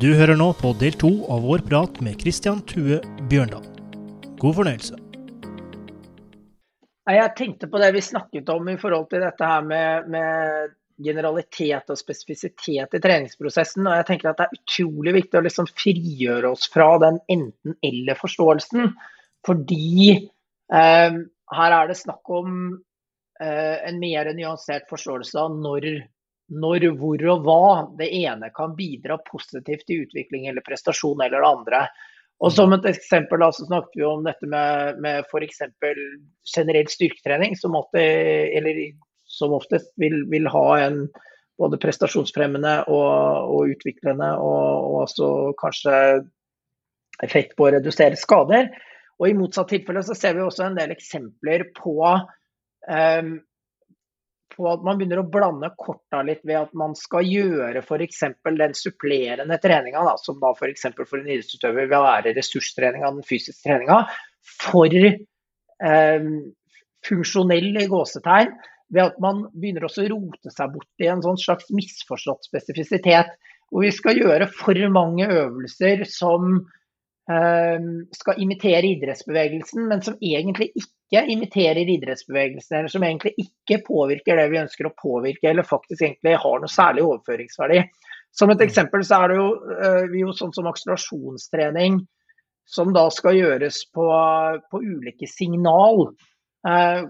Du hører nå på del to av vår prat med Christian Tue Bjørndal. God fornøyelse. Jeg tenkte på det vi snakket om i forhold til dette her med, med generalitet og spesifisitet i treningsprosessen. og jeg tenker at Det er utrolig viktig å liksom frigjøre oss fra den enten-eller-forståelsen. Fordi eh, her er det snakk om eh, en mer nyansert forståelse av når når, hvor og hva det ene kan bidra positivt til utvikling eller prestasjon eller det andre. Og Som et eksempel da, så snakket vi om dette med, med f.eks. generell styrketrening, som, måtte, eller, som oftest vil, vil, ha en både prestasjonsfremmende og, og utviklende og, og også kanskje effekt på å redusere skader. Og I motsatt tilfelle så ser vi også en del eksempler på um, på at man begynner å blande korta litt ved at man skal gjøre f.eks. den supplerende treninga, som da f.eks. For, for en idrettsutøver vil være ressurstrening av den fysiske treninga, for eh, funksjonell i gåsetegn, ved at man begynner også å rote seg bort i en sånn slags misforstått spesifisitet. Hvor vi skal gjøre for mange øvelser som skal imitere idrettsbevegelsen, men som egentlig ikke imiterer idrettsbevegelsen, eller som egentlig ikke påvirker det vi ønsker å påvirke, eller faktisk egentlig har noe særlig overføringsverdi. Som et mm. eksempel så er det jo, vi jo sånn som akselerasjonstrening, som da skal gjøres på, på ulike signal, uh,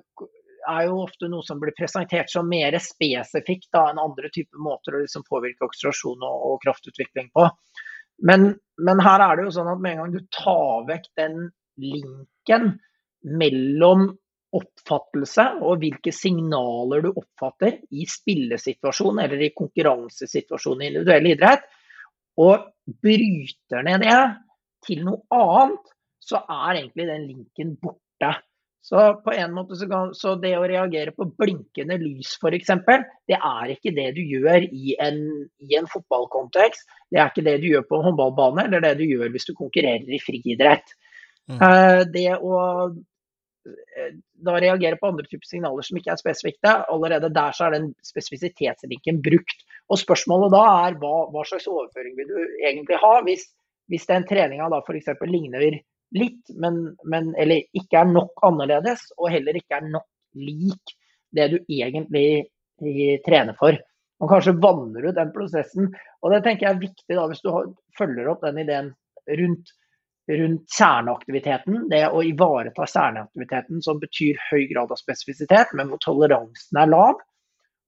er jo ofte noe som blir presentert som mer spesifikt da, enn andre typer måter å liksom påvirke akselerasjon og, og kraftutvikling på. Men, men, her er det jo sånn at med en gang du tar vekk den linken mellom oppfattelse og hvilke signaler du oppfatter i spillesituasjon eller i konkurransesituasjon i individuell idrett, og bryter ned det til noe annet, så er egentlig den linken borte. Så på en måte så, kan, så det å reagere på blinkende lys f.eks., det er ikke det du gjør i en, i en, fotballkontekst. Det er ikke det du gjør på en håndballbane, eller det du gjør hvis du konkurrerer i friidrett. Mm. Uh, det å Eh, da reagere på andre typer signaler som ikke er spesifikke. Allerede der så er den spesifisitetslinken brukt. Og Spørsmålet da er hva, hva slags overføring vil du egentlig ha hvis, hvis den treninga f.eks. ligner litt, men, men, eller ikke er nok annerledes, og heller ikke er nok lik det du egentlig eh, trener for. Og kanskje vanner ut den prosessen. Og det tenker jeg er viktig da, hvis du følger opp den ideen rundt rundt kjerneaktiviteten. Det å ivareta kjerneaktiviteten som betyr høy grad av spesifisitet, men hvor toleransen er lav.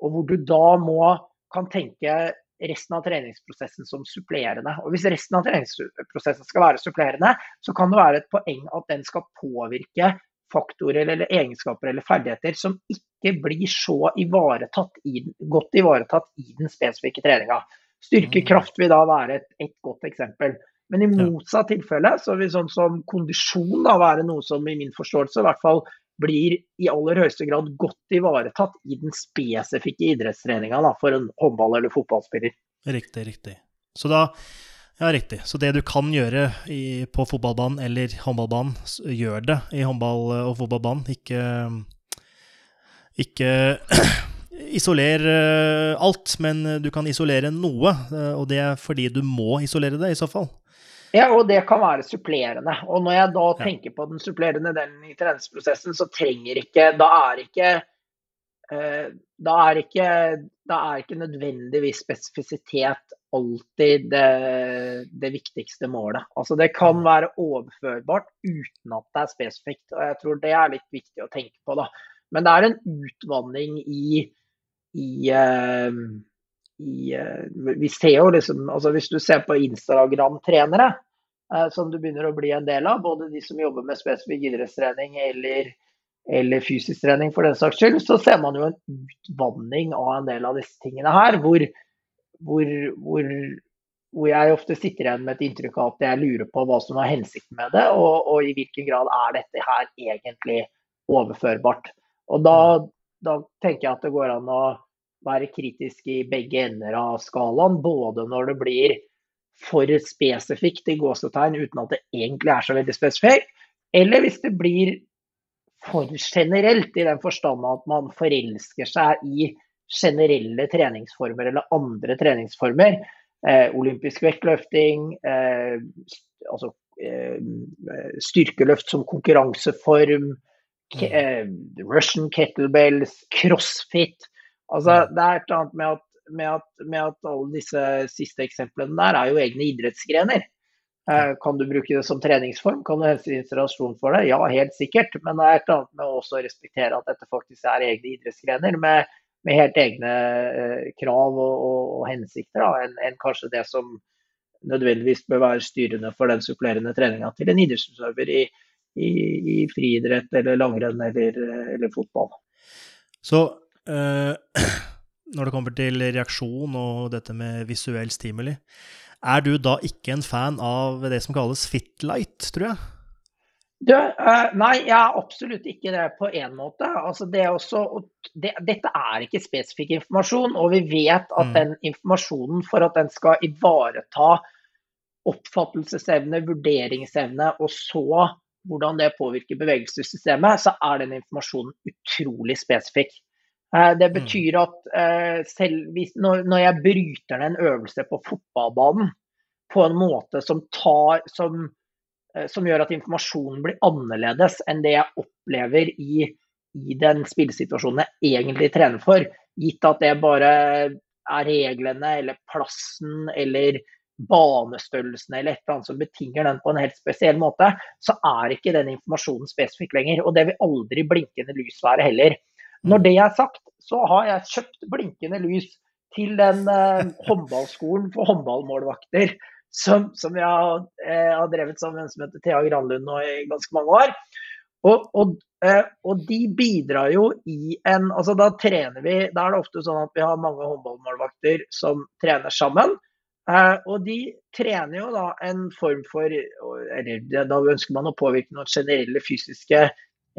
Og hvor du da må kan tenke resten av treningsprosessen som supplerende. Og Hvis resten av treningsprosessen skal være supplerende, så kan det være et poeng at den skal påvirke faktorer eller egenskaper eller ferdigheter som ikke blir så ivaretatt i, godt ivaretatt i den spesifikke treninga. Styrkekraft vil da være et, et godt eksempel. Men i motsatt tilfelle så vil sånn som kondisjon da være noe som i min forståelse i hvert fall blir i aller høyeste grad godt ivaretatt i den spesifikke idrettstreninga for en håndball- eller fotballspiller. Riktig, riktig. Så da ja, riktig. Så det du kan gjøre i, på fotballbanen eller håndballbanen, gjør det i håndball- og fotballbanen. Ikke, ikke isoler eh, alt, men du kan isolere noe. Eh, og det er fordi du må isolere det, i så fall. Ja, og det kan være supplerende. Og når jeg da tenker på den supplerende delen i treningsprosessen, så trenger ikke Da er ikke uh, da er ikke, da er ikke nødvendigvis spesifisitet alltid det, det, viktigste målet. Altså Det kan mm. være overførbart uten at det er spesifikt. og Jeg tror det er litt viktig å tenke på. da. Men det er en utvanning i, i uh, i, eh, vi ser jo liksom, altså Hvis du ser på Instagram-trenere, eh, som du begynner å bli en del av, både de som jobber med spesifikk idrettstrening eller, eller, fysisk trening for den saks skyld, så ser man jo en utvanning av en del av disse tingene her. Hvor, hvor, hvor, hvor jeg ofte sitter igjen med et inntrykk av at jeg lurer på hva som var hensikten med det, og, og i hvilken grad er dette her egentlig overførbart. Og da, da tenker jeg at det går an å være kritisk i begge ender av skalaen. Både når det blir for spesifikt i gåsetegn uten at det egentlig er så veldig spesifikt, eller hvis det blir for generelt i den forstand at man forelsker seg i generelle treningsformer eller andre treningsformer. eh, olympisk vektløfting, eh, altså eh, styrkeløft som konkurranseform, mm. eh, Russian kettlebells, crossfit. Altså, det er et eller annet med at, med, at, med at, alle disse siste eksemplene der er jo egne idrettsgrener. Eh, kan du bruke det som treningsform? Kan du hente inspirasjon for det? Ja, helt sikkert. Men det er et eller annet med å også respektere at dette faktisk er egne idrettsgrener med, med helt egne eh, krav og, og, og hensikter enn en kanskje det som nødvendigvis bør være styrende for den supplerende treninga til en idrettsutøver i, i, i, friidrett eller langrenn eller, eller fotball. Så når det kommer til reaksjon og dette med visuell stimuli, er du da ikke en fan av det som kalles fitlight, tror jeg? Du, uh, nei, jeg er absolutt ikke det på én måte. Altså, det er også, det, dette er ikke spesifikk informasjon, og vi vet at mm. den informasjonen, for at den skal ivareta oppfattelsesevne, vurderingsevne, og så hvordan det påvirker bevegelsessystemet, så er den informasjonen utrolig spesifikk. Eh, det mm. betyr at eh, selv hvis, når, jeg bryter ned en øvelse på fotballbanen på en måte som, tar, som, eh, som gjør at informasjonen blir annerledes enn det jeg opplever i, i den spillesituasjonen jeg egentlig trener for, gitt at det bare er reglene eller plassen eller banestørrelsen eller et eller annet som betinger den på en helt spesiell måte, så er ikke den informasjonen spesifikk lenger. Og det vil aldri blinkende lys være heller. Når det er sagt, så har jeg kjøpt blinkende lys til den eh, håndballskolen for håndballmålvakter som, som jeg har, eh, har, drevet sammen med en som heter Thea Granlund nå i ganske mange år. Og, og, eh, og, de bidrar jo i en altså Da trener vi Da er det ofte sånn at vi har mange håndballmålvakter som trener sammen. Eh, og de trener jo da en form for Eller da ønsker man å påvirke noen generelle fysiske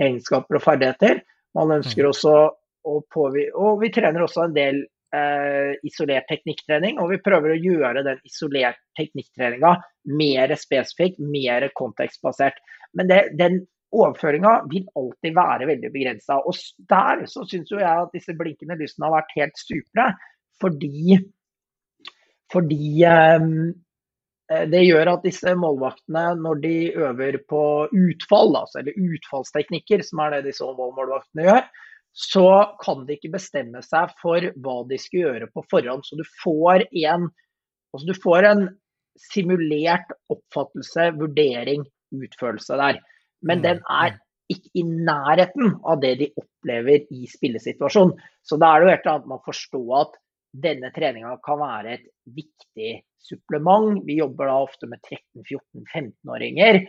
egenskaper og ferdigheter. Man ønsker mm. også å påvirke Og vi trener også en del eh, isolert teknikktrening. Og vi prøver å gjøre den isolert teknikktreninga mer spesifikk, mer kontekstbasert. Men det, den overføringa vil alltid være veldig begrensa. Og der så syns jo jeg at disse blinkende lysene har vært helt supre. Fordi, fordi eh, det gjør at disse målvaktene, når de øver på utfall, altså, eller utfallsteknikker, som er det disse målvaktene gjør, så kan de ikke bestemme seg for hva de skal gjøre på forhånd. Så du får en, altså du får en simulert oppfattelse, vurdering, utførelse der. Men den mm, er mm. ikke i nærheten av det de opplever i spillesituasjonen. Så da er det jo helt annet man forstår at denne treninga kan være et viktig supplement. Vi jobber da ofte med 13-14-15-åringer.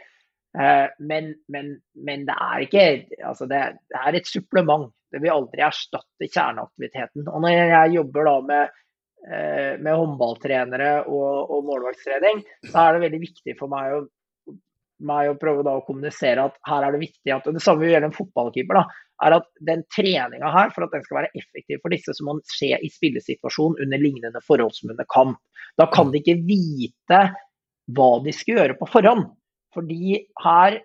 Eh, men, men, men, det er ikke altså det, det, er et supplement. Det vil aldri erstatte kjerneaktiviteten. Og når jeg jobber da med, eh, med håndballtrenere og, og målvaktstrening, så er det veldig viktig for meg å meg å prøve å kommunisere at her er det viktig at og Det samme gjelder en fotballkeeper. da, er at Den treninga her, for at den skal være effektiv for disse, så må den skje i spillesituasjon under lignende forhold som under kamp. Da kan de ikke vite hva de skal gjøre på forhånd. Fordi her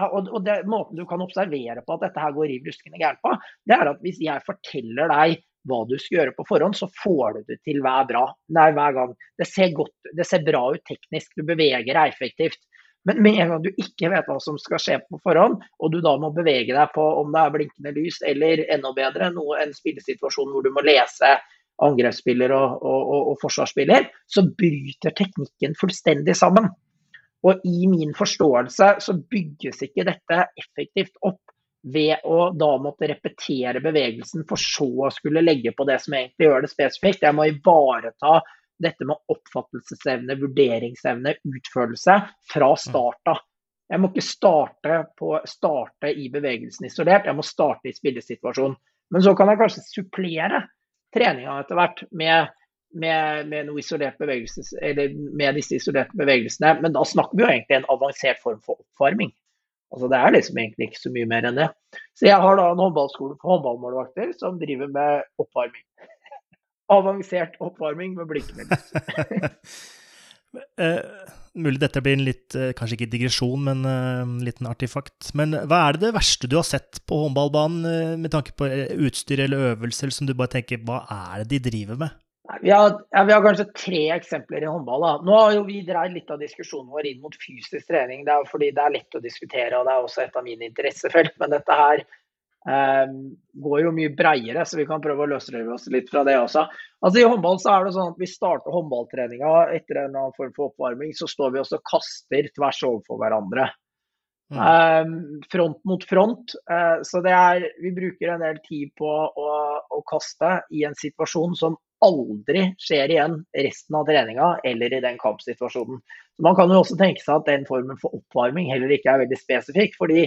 og, det, Måten du kan observere på at dette her går riv ruskende gærent på, det er at hvis jeg forteller deg hva du skal gjøre på forhånd, så får du det til hver, bra, nei, hver gang. Det ser, godt, det ser bra ut teknisk, du beveger deg effektivt. Men med en gang du ikke vet hva som skal skje på forhånd, og du da må bevege deg på om det er blinkende lys, eller enda bedre, noe, en spillesituasjon hvor du må lese angrepsspiller og, og, og, og forsvarsspiller, så bryter teknikken fullstendig sammen. Og i min forståelse så bygges ikke dette effektivt opp ved å da måtte repetere bevegelsen for så å skulle legge på det som egentlig gjør det spesifikt. Jeg må ivareta dette med oppfattelsesevne, vurderingsevne, utførelse fra mm. start av. Jeg må ikke starte, på, starte, i bevegelsen isolert, jeg må starte i spillesituasjonen. Men så kan jeg kanskje supplere treninga etter hvert med, med, med, med, disse isolerte bevegelsene. Men da snakker vi jo egentlig en avansert form for oppvarming. Altså Det er liksom egentlig ikke så mye mer enn det. Så jeg har da en håndballskole for håndballmålvakter som driver med oppvarming avansert oppvarming med blikkende lys. uh, mulig dette blir en litt, uh, kanskje ikke digresjon, men uh, en liten artifakt. Men hva er det, det verste du har sett på håndballbanen med tanke på utstyr eller øvelser som du bare tenker hva er det de driver med? Vi har, ja, vi har, kanskje tre eksempler i håndball. Da. Nå har vi dreid litt av diskusjonen vår inn mot fysisk trening. Det er fordi det er lett å diskutere, og det er også et av mine interessefelt. Men dette her eh, går jo mye breiere, så vi kan prøve å løsrive oss litt fra det også. Altså I håndball så er det sånn at vi starter håndballtreninga etter en eller annen form for oppvarming. Så står vi også og kaster tvers overfor hverandre. Mm. Um, front mot front. Uh, så det er, vi bruker en del tid på å, å kaste i en situasjon som aldri skjer igjen resten av treninga eller i den kampsituasjonen. Så Man kan jo også tenke seg at den formen for oppvarming heller ikke er veldig spesifikk. fordi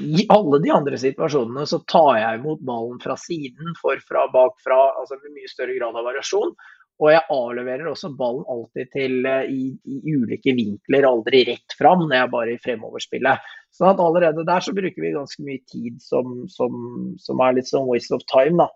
i alle de andre situasjonene så tar jeg imot ballen fra siden, forfra, bakfra, altså med mye større grad av variasjon. Og jeg avleverer også ballen alltid til uh, i, i, ulike vinkler, aldri rett fram når jeg bare i fremoverspillet. Så at allerede der så bruker vi ganske mye tid som, som, som er litt sånn waste of time, da.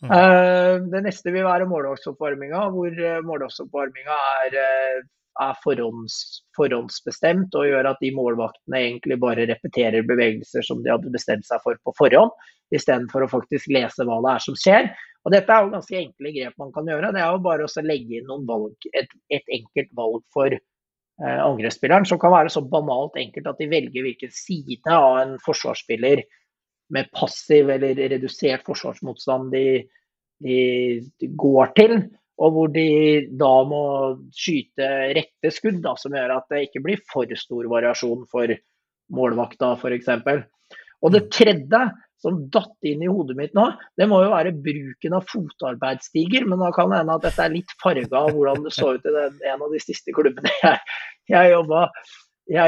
Mm. Uh, det neste vil være målvaktoppvarminga, hvor uh, målvaktoppvarminga er, uh, er forhånds, forhåndsbestemt og gjør at de målvaktene egentlig bare repeterer bevegelser som de hadde bestemt seg for på forhånd, istedenfor å faktisk lese hva det er som skjer. Og Dette er jo ganske enkle grep man kan gjøre. Det er jo bare å legge inn valg, et, et enkelt valg for angrepsspilleren, som kan være så banalt enkelt at de velger hvilken side av en forsvarsspiller med passiv eller redusert forsvarsmotstand de, de, går til. Og hvor de da må skyte rette skudd, da, som gjør at det ikke blir for stor variasjon for målvakta f.eks. Og det tredje som datt inn i hodet mitt nå, det må jo være bruken av fotarbeidsstiger. Men da kan det hende at dette er litt farga av hvordan det så ut i den, en av de siste klubbene jeg, jeg,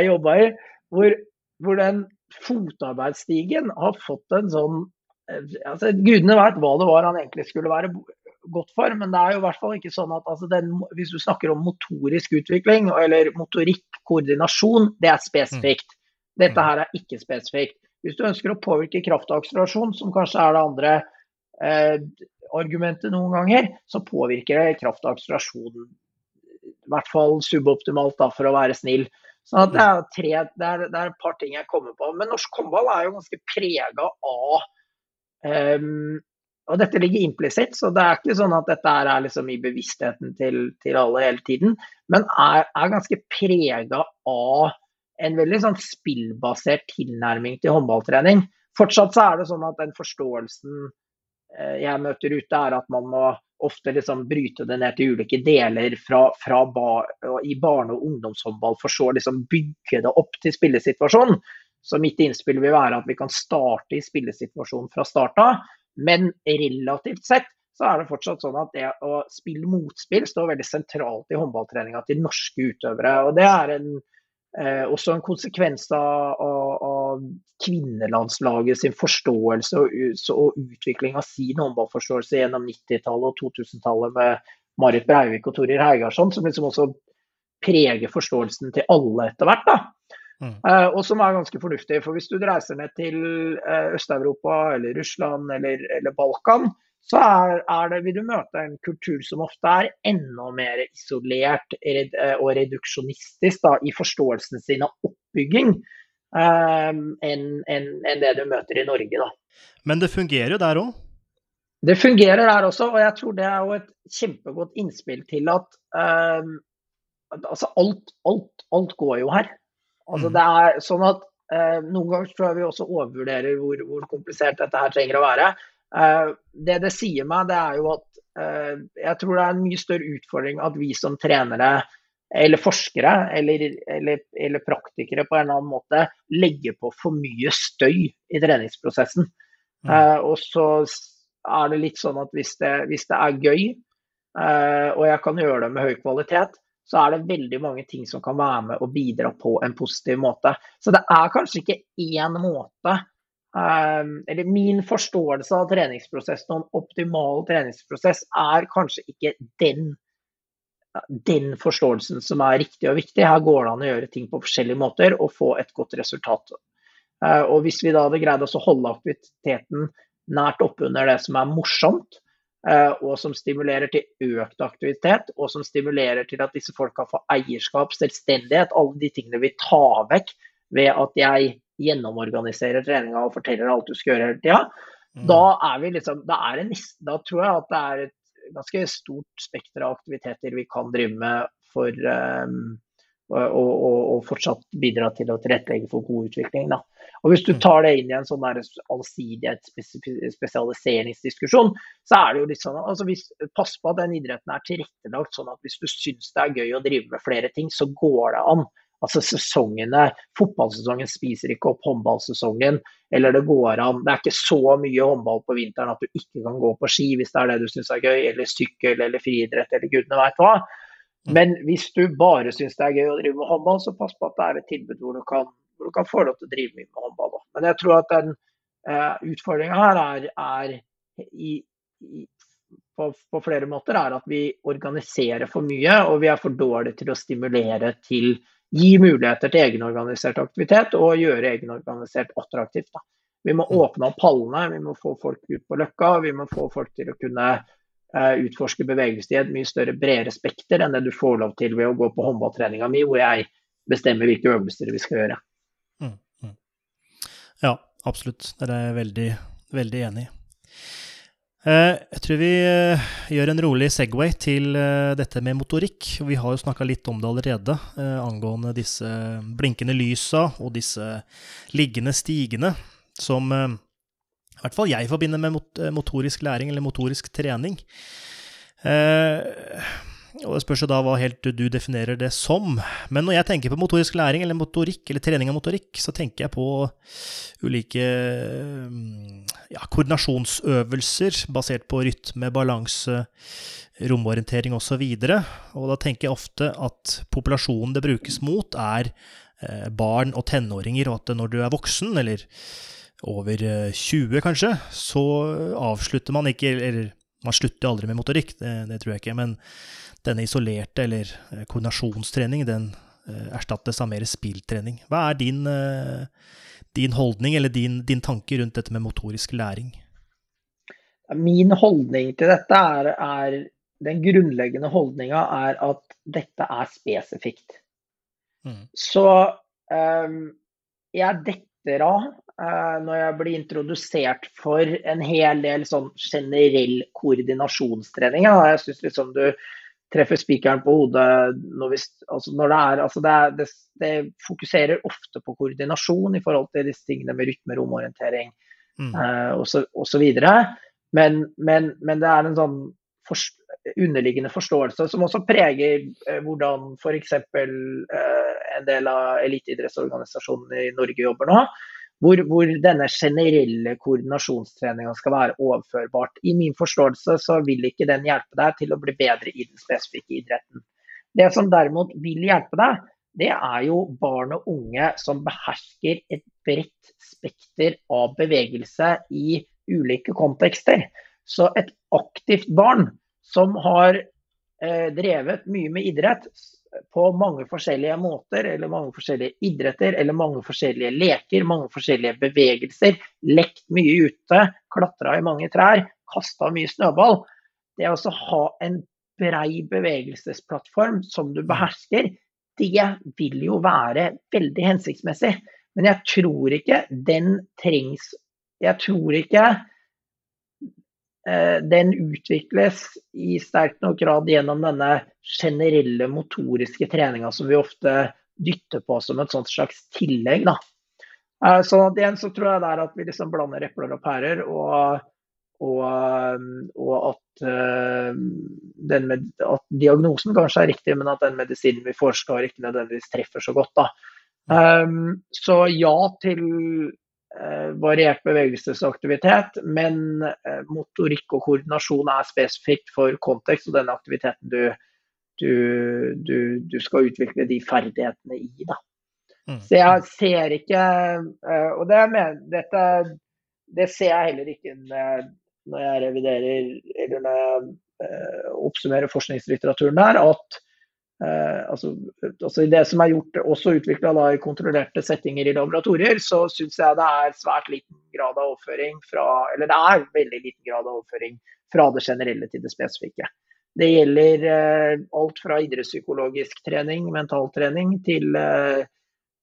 jobba, i. Hvor, hvor den fotarbeidsstigen har fått en sånn eh, altså, Gudene vet hva det var han egentlig skulle være godt for, men det er jo i hvert fall ikke sånn at altså, den, hvis du snakker om motorisk utvikling eller motorikk, koordinasjon, det er spesifikt. Dette mm. her er ikke spesifikt. Hvis du ønsker å påvirke kraftakselerasjon, som kanskje er det andre eh, argumentet noen ganger, så påvirker det kraftakselerasjon i hvert fall suboptimalt, da, for å være snill. Så det er, tre, det, er, det er, et par ting jeg kommer på. Men norsk håndball er jo ganske prega av um, Og dette ligger implisitt, så det er ikke sånn at dette er liksom i bevisstheten til, til, alle hele tiden. Men er, er ganske prega av en veldig sånn spillbasert tilnærming til håndballtrening. Fortsatt så er det sånn at den forståelsen eh, jeg møter ute, er at man må ofte liksom bryte det ned til ulike deler fra, fra bar, i barne- og ungdomshåndball, for så liksom bygge det opp til spillesituasjonen. Så mitt innspill vil være at vi kan starte i spillesituasjonen fra start av, men relativt sett så er det fortsatt sånn at det å spille motspill står veldig sentralt i håndballtreninga til norske utøvere. og det er en Eh, også en konsekvens av, av, av, kvinnelandslaget sin forståelse og, og, utvikling av sin håndballforståelse gjennom 90-tallet og 2000-tallet med Marit Breivik og Torir Heigarsson, som liksom også preger forståelsen til alle etter hvert. da. Mm. Uh, og som er ganske fornuftig. For hvis du reiser ned til uh, Øst-Europa eller Russland eller, eller Balkan, så er, er, det, vil du møte en kultur som ofte er enda mer isolert eh, og reduksjonistisk da, i forståelsen sin av oppbygging uh, enn en, en det du møter i Norge. Da. Men det fungerer jo der òg? Det fungerer der også, og jeg tror det er jo et kjempegodt innspill til at altså alt, alt, alt, går jo her. Altså mm. det er sånn at eh, Noen ganger tror jeg vi også overvurderer hvor, hvor komplisert dette her trenger å være. Eh, det det sier meg, det er jo at eh, jeg tror det er en mye større utfordring at vi som trenere eller forskere eller, eller, eller, praktikere på en eller annen måte legger på for mye støy i treningsprosessen. Mm. Uh, og så er det litt sånn at hvis det, hvis det er gøy, uh, og jeg kan gjøre det med høy kvalitet, så er det veldig mange ting som kan være med og bidra på en positiv måte. Så det er kanskje ikke én måte Um, eller min forståelse av treningsprosessen og en optimal treningsprosess er kanskje ikke den, den forståelsen som er riktig og viktig. Her går det an å gjøre ting på forskjellige måter og få et godt resultat. Uh, og Hvis vi da hadde greid å holde aktiviteten nært oppunder det som er morsomt, og som stimulerer til økt aktivitet, og som stimulerer til at disse folka får eierskap, selvstendighet, alle de tingene vi tar vekk ved at jeg gjennomorganiserer treninga og forteller alt du skal gjøre hele tida, mm. da er vi liksom da, er en, da tror jeg at det er et ganske stort spekter av aktiviteter vi kan drive med for um, og, og, og, fortsatt bidra til å tilrettelegge for god utvikling. Da. Og Hvis du tar det inn i en sånn allsidighetsspesialiseringsdiskusjon, så er det jo litt sånn altså hvis, Pass på at den idretten er tilrettelagt sånn at hvis du syns det er gøy å drive med flere ting, så går det an. Altså sesongene, Fotballsesongen spiser ikke opp håndballsesongen. Eller det går an. Det er ikke så mye håndball på vinteren at du ikke kan gå på ski hvis det er det du syns er gøy. Eller sykkel eller friidrett eller gudene veit hva. Mm. Men hvis du bare syns det er gøy å drive med håndball, så pass på at det er et tilbud hvor du kan, hvor du kan få lov til å drive mye med håndball. Da. Men jeg tror at den eh, utfordringa her er, er i, i, på, på, flere måter er at vi organiserer for mye, og vi er for dårlige til å stimulere til gi muligheter til egenorganisert aktivitet og gjøre egenorganisert attraktivt. Da. Vi må mm. åpne opp hallene, vi må få folk ut på løkka, vi må få folk til å kunne utforske bevegelse i et mye større, bredere spekter enn det du får lov til ved å gå på håndballtreninga mi, hvor jeg bestemmer hvilke øvelser vi skal gjøre. Mm, mm. Ja, absolutt. Det er jeg veldig, veldig enig i. Eh, jeg tror vi eh, gjør en rolig Segway til eh, dette med motorikk. Vi har jo snakka litt om det allerede, angående disse blinkende lysa og disse liggende stigene, som i hvert fall jeg forbinder med motorisk læring eller motorisk trening. Og Det spørs jo da hva helt du definerer det som. Men når jeg tenker på motorisk læring eller motorikk, eller trening av motorikk, så tenker jeg på ulike ja, koordinasjonsøvelser basert på rytme, balanse, romorientering osv. Og, så og da tenker jeg ofte at populasjonen det brukes mot, er eh, barn og tenåringer, og at når du er voksen, eller over 20 eh, kanskje, så avslutter man ikke Eller man slutter aldri med motorikk, det, det tror jeg ikke. men denne isolerte eller eh, koordinasjonstrening, den eh, erstattes av mer spilltrening. Hva er din, din holdning eller din, din, tanke rundt dette med motorisk læring? Min holdning til dette er, er Den grunnleggende holdninga er at dette er spesifikt. Mm. Så um, jeg detter av når jeg blir introdusert for en hel del sånn generell koordinasjonstrening. Ja. Jeg syns liksom du treffer spikeren på hodet når, vi, altså når det er altså det, det, det, fokuserer ofte på koordinasjon i forhold til disse tingene med rytme, romorientering mm. uh, osv. Men, men, men det er en sånn for, underliggende forståelse som også preger uh, hvordan f.eks. Uh, en del av eliteidrettsorganisasjonene i Norge jobber nå. Hvor, hvor, denne generelle koordinasjonstreninga skal være overførbart. I min forståelse så vil ikke den hjelpe deg til å bli bedre i den spesifikke idretten. Det som derimot vil hjelpe deg, det er jo barn og unge som behersker et bredt spekter av bevegelse i ulike kontekster. Så et aktivt barn som har eh, drevet mye med idrett, på mange forskjellige måter, eller mange forskjellige idretter, eller mange forskjellige leker, mange forskjellige bevegelser. Lekt mye ute, klatra i mange trær, kasta mye snøball. Det å ha en brei bevegelsesplattform som du behersker, det vil jo være veldig hensiktsmessig. Men jeg tror ikke den trengs Jeg tror ikke den utvikles i sterk nok grad gjennom denne generelle motoriske treninga som vi ofte dytter på som et sånt slags tillegg. Da. Eh, sånn igjen så tror jeg det er at vi liksom blander epler og pærer, og, og, eh, og at, med, at, diagnosen kanskje er riktig, men at den medisinen vi forsker ikke nødvendigvis treffer så godt. Da. Um, så ja til Eh, variert bevegelsesaktivitet, men eh, motorikk og koordinasjon er spesifikt for kontekst og den aktiviteten du, du, du, du skal utvikle de ferdighetene i. Da. Mm. Så jeg ser ikke eh, Og det, med, dette, det ser jeg heller ikke når jeg reviderer eller når jeg oppsummerer forskningslitteraturen der, at Eh, altså, altså det som er gjort, også utvikla i kontrollerte settinger i laboratorier, så syns jeg det er svært liten grad av overføring fra Eller det er veldig liten grad av overføring fra det generelle til det spesifikke. Det gjelder eh, alt fra idrettspsykologisk trening, mentaltrening, til, eh,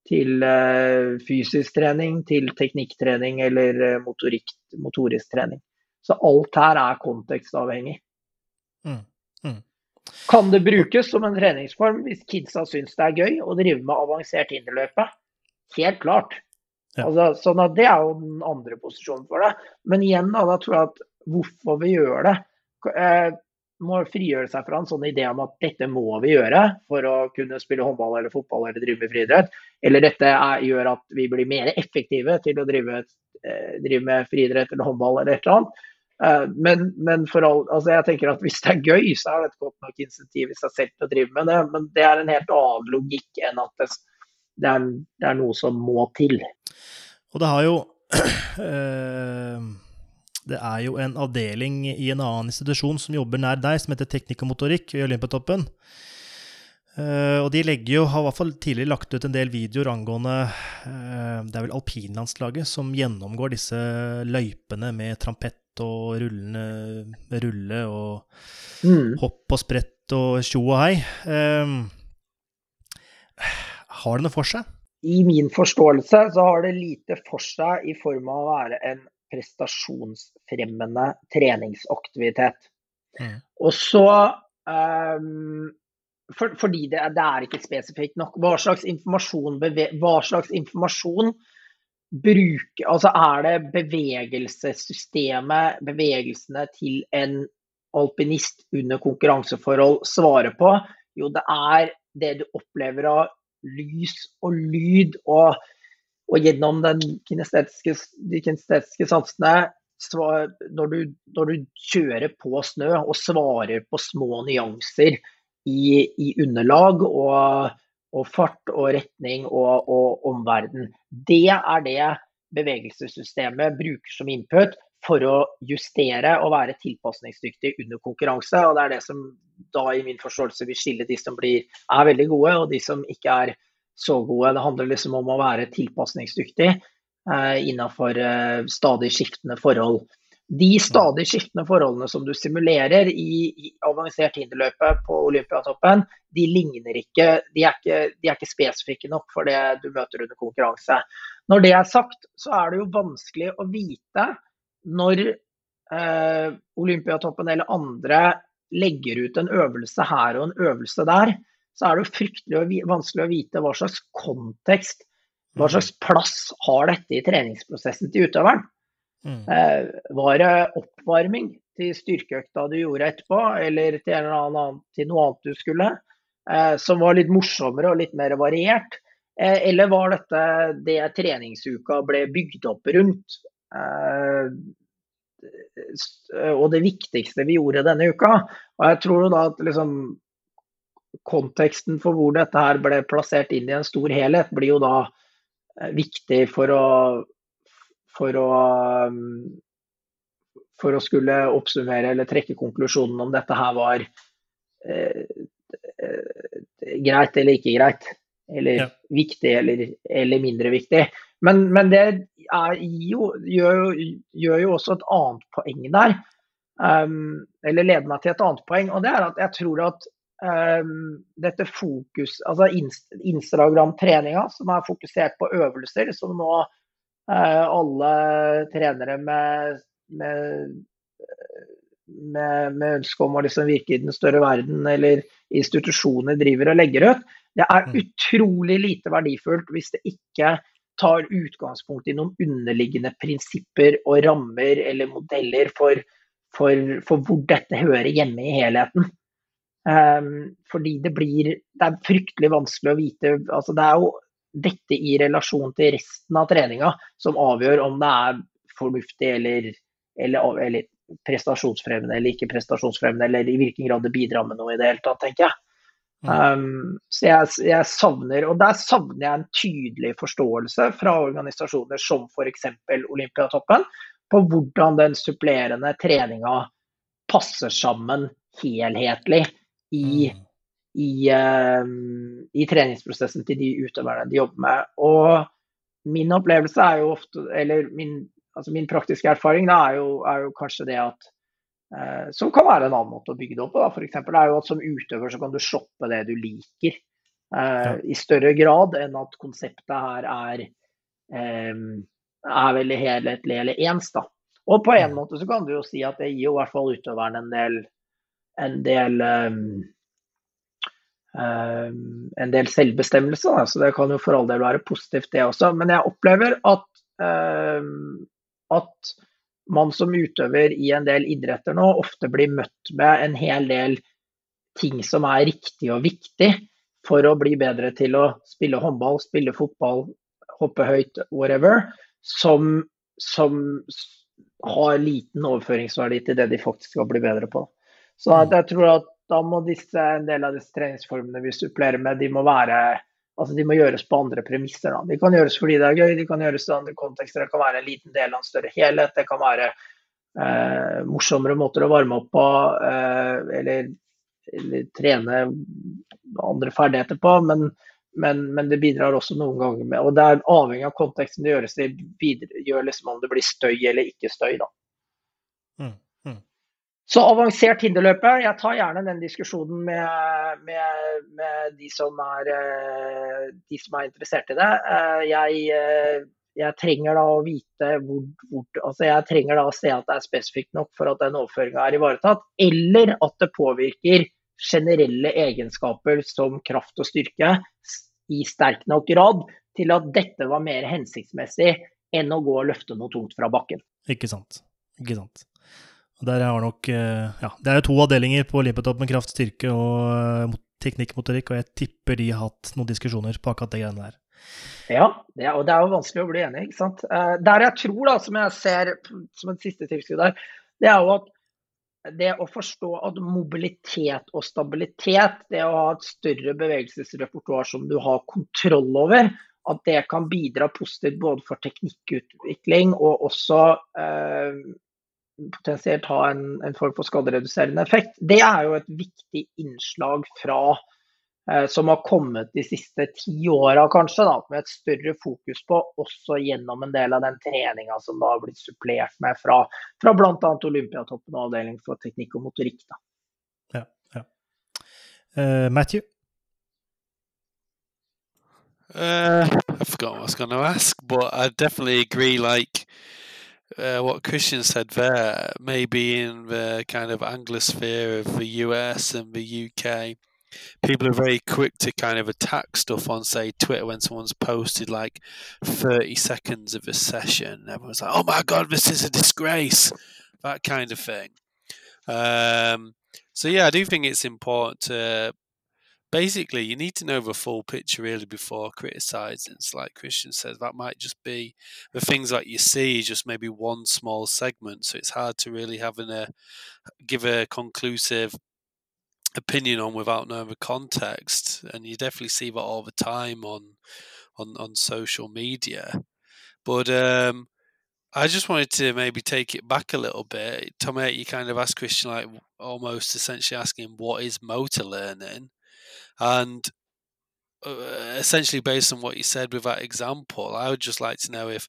til eh, fysisk trening, til teknikktrening eller eh, motorisk trening. Så alt her er kontekstavhengig. Mm. Kan det brukes som en treningsform hvis kidsa syns det er gøy å drive med avansert hinderløype? Helt klart. Ja. Altså, sånn at Det er jo den andre posisjonen for det. Men igjen, da, da tror jeg at hvorfor vi gjør det eh, må frigjøre seg fra en sånn idé om at dette må vi gjøre for å kunne spille håndball eller fotball eller drive med friidrett. Eller dette er, gjør at vi blir mer effektive til å drive, eh, drive med friidrett eller håndball eller et eller annet. Eh, men, men all, altså jeg tenker at hvis det er gøy, så er det et godt nok insentiv i seg selv til å drive med det. Men det er en helt annen logikk enn at det, det, er, det er, noe som må til. Og det har jo øh, Det er jo en avdeling i en annen institusjon som jobber nær deg, som heter Teknikk og motorikk i Olympiatoppen. Uh, og de legger jo, har i hvert fall tidligere lagt ut en del videoer angående uh, Det er vel alpinlandslaget som gjennomgår disse løypene med trampett og rullende rulle og mm. hopp og sprett og tjo og hei. Um, har det noe for seg? I min forståelse så har det lite for seg i form av å være en prestasjonsfremmende treningsaktivitet. Mm. Og så um, for, Fordi det, det, er ikke spesifikt nok. Hva slags informasjon, hva slags informasjon bruke Altså er det bevegelsessystemet, bevegelsene til en alpinist under konkurranseforhold svarer på? Jo, det er det du opplever av lys og lyd, og, og gjennom kinestetiske, de kinestetiske sansene når du, når du, kjører på snø og svarer på små nyanser i, i underlag og og fart og retning og, og omverden. Det er det bevegelsessystemet bruker som input for å justere og være tilpasningsdyktig under konkurranse. og Det er det som da i min forståelse vil skille de som blir, er veldig gode og de som ikke er så gode. Det handler liksom om å være tilpasningsdyktig eh, innenfor eh, stadig skiftende forhold. De stadig skiftende forholdene som du simulerer i, i avansert hinderløype på Olympiatoppen, de ligner ikke de, ikke de er ikke spesifikke nok for det du møter under konkurranse. Når det er sagt, så er det jo vanskelig å vite når eh, Olympiatoppen eller andre legger ut en øvelse her og en øvelse der, så er det jo fryktelig vanskelig å vite hva slags kontekst, hva mm. slags plass har dette i treningsprosessen til utøveren. Mm. Eh, var det oppvarming til styrkeøkta du gjorde etterpå, eller til, annen, til noe annet du skulle, eh, som var litt morsommere og litt mer variert? Eh, eller var dette det treningsuka ble bygd opp rundt? og det viktigste vi gjorde denne uka. Og jeg tror da at liksom, konteksten for hvor dette her ble plassert inn i en stor helhet, blir jo da viktig for å for å, um, for å skulle oppsummere eller trekke konklusjonen om dette her var eh, eh, greit eller ikke greit. Eller ja. viktig eller, eller, mindre viktig. Men, men det er, jo, gjør, gjør, jo også et annet poeng der. Um, eller leder meg til et annet poeng. Og det er at jeg tror at um, dette fokus, altså Instagram-treninga som er fokusert på øvelser, som nå alle trenere med, med, med, med ønske om å liksom virke i den større verden eller institusjoner driver og legger ut. Det er mm. utrolig lite verdifullt hvis det ikke tar utgangspunkt i noen underliggende prinsipper og rammer eller modeller for, for, for hvor dette hører hjemme i helheten. Um, fordi det blir Det er fryktelig vanskelig å vite. altså Det er jo dette i relasjon til resten av treninga som avgjør om det er fornuftig eller, eller, eller prestasjonsfremmende eller ikke prestasjonsfremmende, eller i hvilken grad det bidrar med noe i det hele tatt, tenker jeg. Um, så jeg, jeg, savner, og der savner jeg en tydelig forståelse fra organisasjoner som f.eks. Olympiatoppen, på hvordan den supplerende treninga passer sammen helhetlig i mm i, uh, i, treningsprosessen til de utøverne de jobber med. Og min opplevelse er jo ofte, eller min, altså min praktiske erfaring da, er, jo, er, jo, kanskje det at uh, Som kan være en annen måte å bygge det opp på. Eksempel, er jo at som utøver så kan du shoppe det du liker. Uh, I større grad enn at konseptet her er, um, er veldig helhetlig eller ens. da. Og på en måte så kan du jo si at det gir jo i hvert fall utøveren en del en del um, en del selvbestemmelse. Da. Så det kan jo for all del være positivt, det også. Men jeg opplever at, um, at man som utøver i en del idretter nå ofte blir møtt med en hel del ting som er riktig og viktig for å bli bedre til å spille håndball, spille fotball, hoppe høyt, whatever, som, som har liten overføringsverdi til det de faktisk skal bli bedre på. Så mm. jeg tror at da må disse, en del av disse treningsformene vi supplerer med, de må være altså de må gjøres på andre premisser. Da. De kan gjøres fordi det er gøy, de kan gjøres i andre kontekster. Det kan være en liten del av en større helhet. Det kan være eh, morsommere måter å varme opp på, eh, eller, eller, trene andre ferdigheter på. Men, men, men, det bidrar også noen ganger med Og det er avhengig av konteksten det gjøres. Det gjør liksom om det blir støy eller ikke støy, da. Så avansert hinderløpe, jeg tar gjerne den diskusjonen med, med, med de, som er, eh, de, som er, interessert i det. Eh, jeg, eh, jeg trenger da å vite hvor, hvor altså Jeg trenger da å se at det er spesifikt nok for at den overføringa er ivaretatt, eller at det påvirker generelle egenskaper som kraft og styrke i sterk nok grad til at dette var mer hensiktsmessig enn å gå og løfte noe tungt fra bakken. Ikke sant. Ikke sant. Der har nok, eh, ja, Det er jo to avdelinger på Limpetopp med kraft, styrke og teknikkmotorikk, teknikk-motorikk, og jeg tipper de har hatt noen diskusjoner på akkurat det greiene der. Ja, det og det er jo vanskelig å bli enig, ikke sant. Eh, der jeg tror, da, som jeg ser som en siste tilskudd der, det er jo at det å forstå at mobilitet og stabilitet, det å ha et større bevegelsesrepertoar som du har kontroll over, at det kan bidra positivt både for teknikkutvikling og også eh, potensielt ha en, en form for skadereduserende effekt. Det er jo et viktig innslag fra eh, som har kommet de siste ti åra, kanskje, da, med et større fokus på, også gjennom en del av den treninga som da har blitt supplert med fra, fra bl.a. Olympiatoppen og avdeling for teknikk og motorikk. Da. Ja, ja. Uh, Matthew? Uh, I forgot what I was going to ask, but I definitely agree. Like, uh, what Christian said there, maybe in the kind of Anglosphere of the US and the UK, people are very quick to kind of attack stuff on, say, Twitter when someone's posted like 30 seconds of a session. Everyone's like, oh my God, this is a disgrace, that kind of thing. Um, so, yeah, I do think it's important to basically you need to know the full picture really before criticizing. It's like Christian says, that might just be the things that you see, just maybe one small segment. So it's hard to really have a give a conclusive opinion on without knowing the context. And you definitely see that all the time on on on social media. But um I just wanted to maybe take it back a little bit. Tommy, you kind of asked Christian like almost essentially asking what is motor learning and uh, essentially, based on what you said with that example, I would just like to know if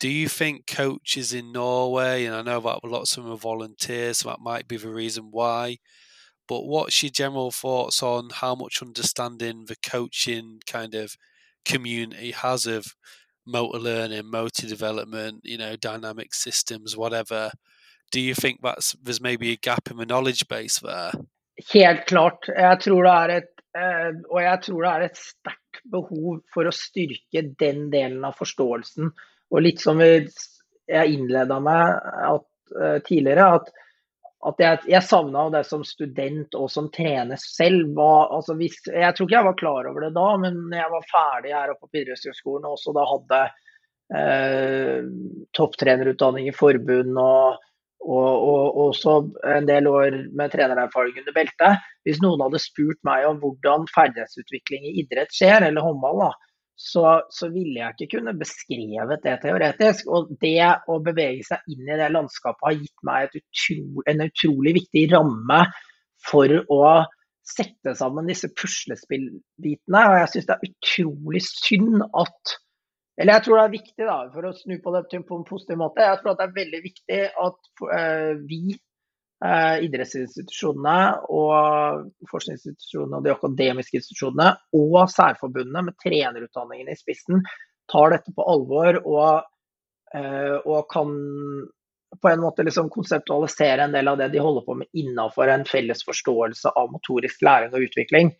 do you think coaches in Norway, and I know that lots of them are volunteers, so that might be the reason why. But what's your general thoughts on how much understanding the coaching kind of community has of motor learning, motor development, you know, dynamic systems, whatever? Do you think that's there's maybe a gap in the knowledge base there? Helt klart. Jeg tror det er et Eh, og jeg tror det er et sterkt behov for å styrke den delen av forståelsen. Og litt som jeg innleda med at, uh, tidligere, at, at jeg, jeg savna det som student og som trener selv. Var, altså hvis, jeg tror ikke jeg var klar over det da, men jeg var ferdig her oppe på idrettshøgskolen og også da hadde eh, topptrenerutdanning i forbund og og, og også en del år med trenererfaring under beltet. Hvis noen hadde spurt meg om hvordan ferdighetsutvikling i idrett skjer, eller håndball, da, så, så, ville jeg ikke kunne beskrevet det teoretisk. Og det å bevege seg inn i det landskapet har gitt meg utro, en utrolig viktig ramme for å sette sammen disse puslespillbitene. Og jeg syns det er utrolig synd at eller jeg tror det er viktig, da, for å snu på det på en positiv måte, jeg tror det er veldig viktig at uh, vi, uh, idrettsinstitusjonene og forskningsinstitusjonene og de akademiske institusjonene og særforbundene med trenerutdanningen i spissen tar dette på alvor og, uh, og kan på en måte liksom konseptualisere en del av det de holder på med innafor en felles forståelse av motorisk læring og utvikling.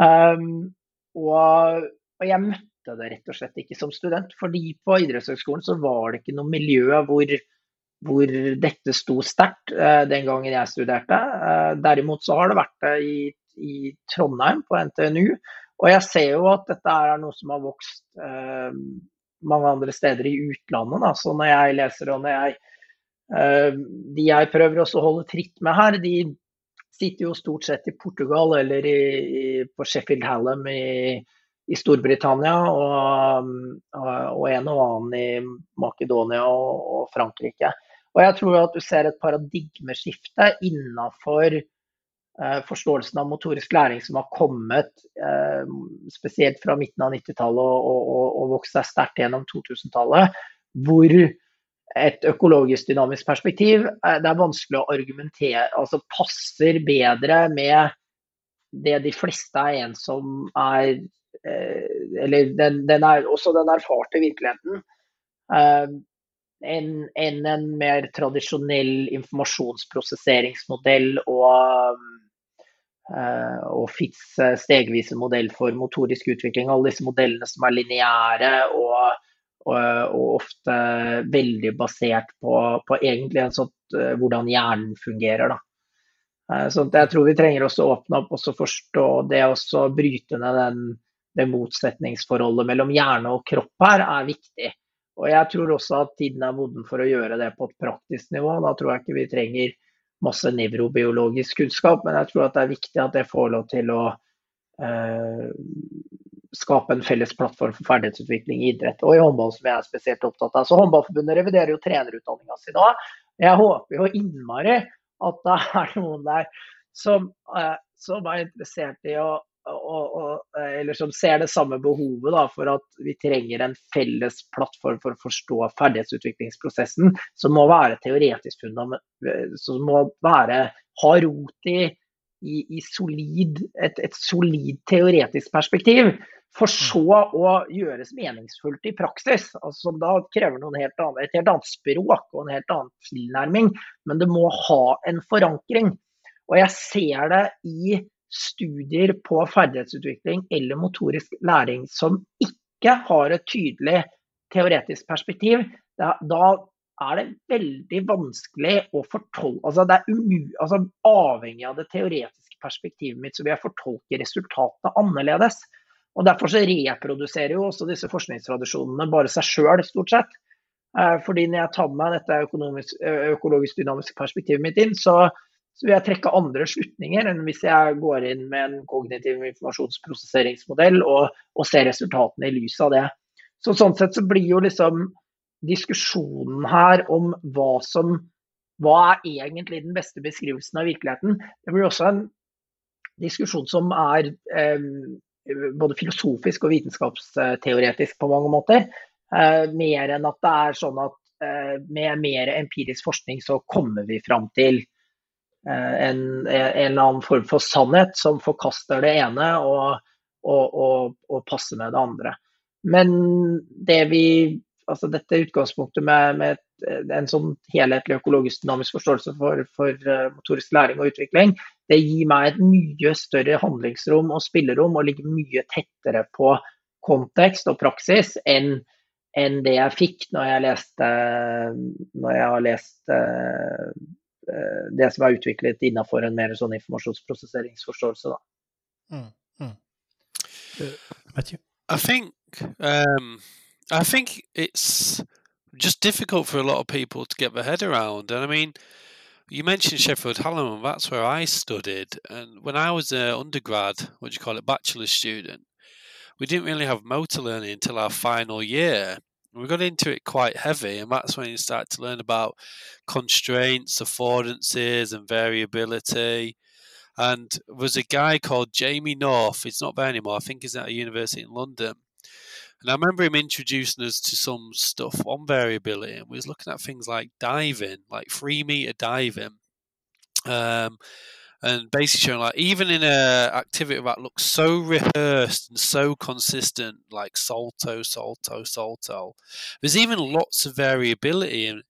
Um, og, og, jeg møtte det rett og slett ikke som student, fordi på idrettshøgskolen så var det ikke noe miljø hvor, hvor dette sto sterkt eh, den gangen jeg studerte. Eh, derimot så har det vært det i, i, Trondheim, på NTNU. Og jeg ser jo at dette er noe som har vokst eh, mange andre steder i utlandet. Da. Så når jeg leser og når jeg De jeg prøver også å holde tritt med her, de sitter jo stort sett i Portugal eller i, i, på Sheffield Hallam i, i Storbritannia, og, og, en og annen i Makedonia og, og, Frankrike. Og jeg tror at du ser et paradigmeskifte innafor eh, forståelsen av motorisk læring som har kommet eh, spesielt fra midten av 90-tallet og, og, vokst seg sterkt gjennom 2000-tallet, hvor et økologisk dynamisk perspektiv, eh, det er vanskelig å argumentere Altså passer bedre med det de fleste er en som er Eller den, den er også den erfarte virkeligheten. Eh, enn en, en mer tradisjonell informasjonsprosesseringsmodell og, og FITs stegvise modell for motorisk utvikling. Alle disse modellene som er lineære og og, og, ofte veldig basert på, på egentlig en sånn, hvordan hjernen fungerer. Da. Så jeg tror vi trenger også å åpne opp og forstå det å bryte ned den, det motsetningsforholdet mellom hjerne og kropp her, er viktig. Og jeg tror også at tiden er moden for å gjøre det på et praktisk nivå. Da tror jeg ikke vi trenger masse nevrobiologisk kunnskap, men jeg tror at det er viktig at det får lov til å eh, skape en felles plattform for ferdighetsutvikling i idrett og i håndball, som jeg er spesielt opptatt av. Så Håndballforbundet reviderer jo trenerutdanninga si nå. Jeg håper jo innmari at det er noen der som, eh, som er interessert i å og, og, eller som ser det samme behovet da, for at vi trenger en felles plattform for å forstå ferdighetsutviklingsprosessen, som må være teoretisk fundament, som må være, ha rot i, i, i solid, et, et solid teoretisk perspektiv for mm. så å gjøres meningsfullt i praksis. Altså, som da krever helt annet, et helt annet språk og en helt annen tilnærming. Men det må ha en forankring. Og jeg ser det i studier på ferdighetsutvikling eller motorisk læring som ikke har et tydelig teoretisk perspektiv. Da, er det veldig vanskelig å fortolke altså det er altså Avhengig av det teoretiske perspektivet mitt, så vil jeg fortolke resultatene annerledes. Og Derfor så reproduserer jo også disse forskningstradisjonene bare seg sjøl, stort sett. Eh, fordi når jeg tar med dette økologisk dynamiske perspektivet mitt inn, så, så, vil jeg trekke andre slutninger enn hvis jeg går inn med en kognitiv informasjonsprosesseringsmodell og, og ser resultatene i lys av det. Så Sånn sett så blir jo liksom diskusjonen her om hva som hva er egentlig den beste beskrivelsen av virkeligheten, det blir også en diskusjon som er eh, både filosofisk og vitenskapsteoretisk på mange måter. Eh, mer enn at det er sånn at eh, med mer empirisk forskning så kommer vi fram til en, en, eller annen form for sannhet som forkaster det ene og, og, og, og passer med det andre. Men det vi altså dette utgangspunktet med, med en sånn helhetlig økologisk dynamisk forståelse for, for motorisk læring og utvikling, det gir meg et mye større handlingsrom og spillerom og ligger mye tettere på kontekst og praksis enn, enn det jeg fikk når jeg leste når jeg har lest uh, det som er utviklet innenfor en mer sånn informasjonsprosesseringsforståelse. Da. Mm, mm. Uh, I think um, I think it's just difficult for a lot of people to get their head around, and I mean. You mentioned Sheffield Hallam, and that's where I studied. And when I was an undergrad, what do you call it, bachelor's student, we didn't really have motor learning until our final year. We got into it quite heavy, and that's when you start to learn about constraints, affordances, and variability. And there was a guy called Jamie North. He's not there anymore. I think he's at a university in London. And I remember him introducing us to some stuff on variability, and we was looking at things like diving, like three meter diving, um, and basically showing like even in a activity that looks so rehearsed and so consistent, like salto, salto, salto, there's even lots of variability in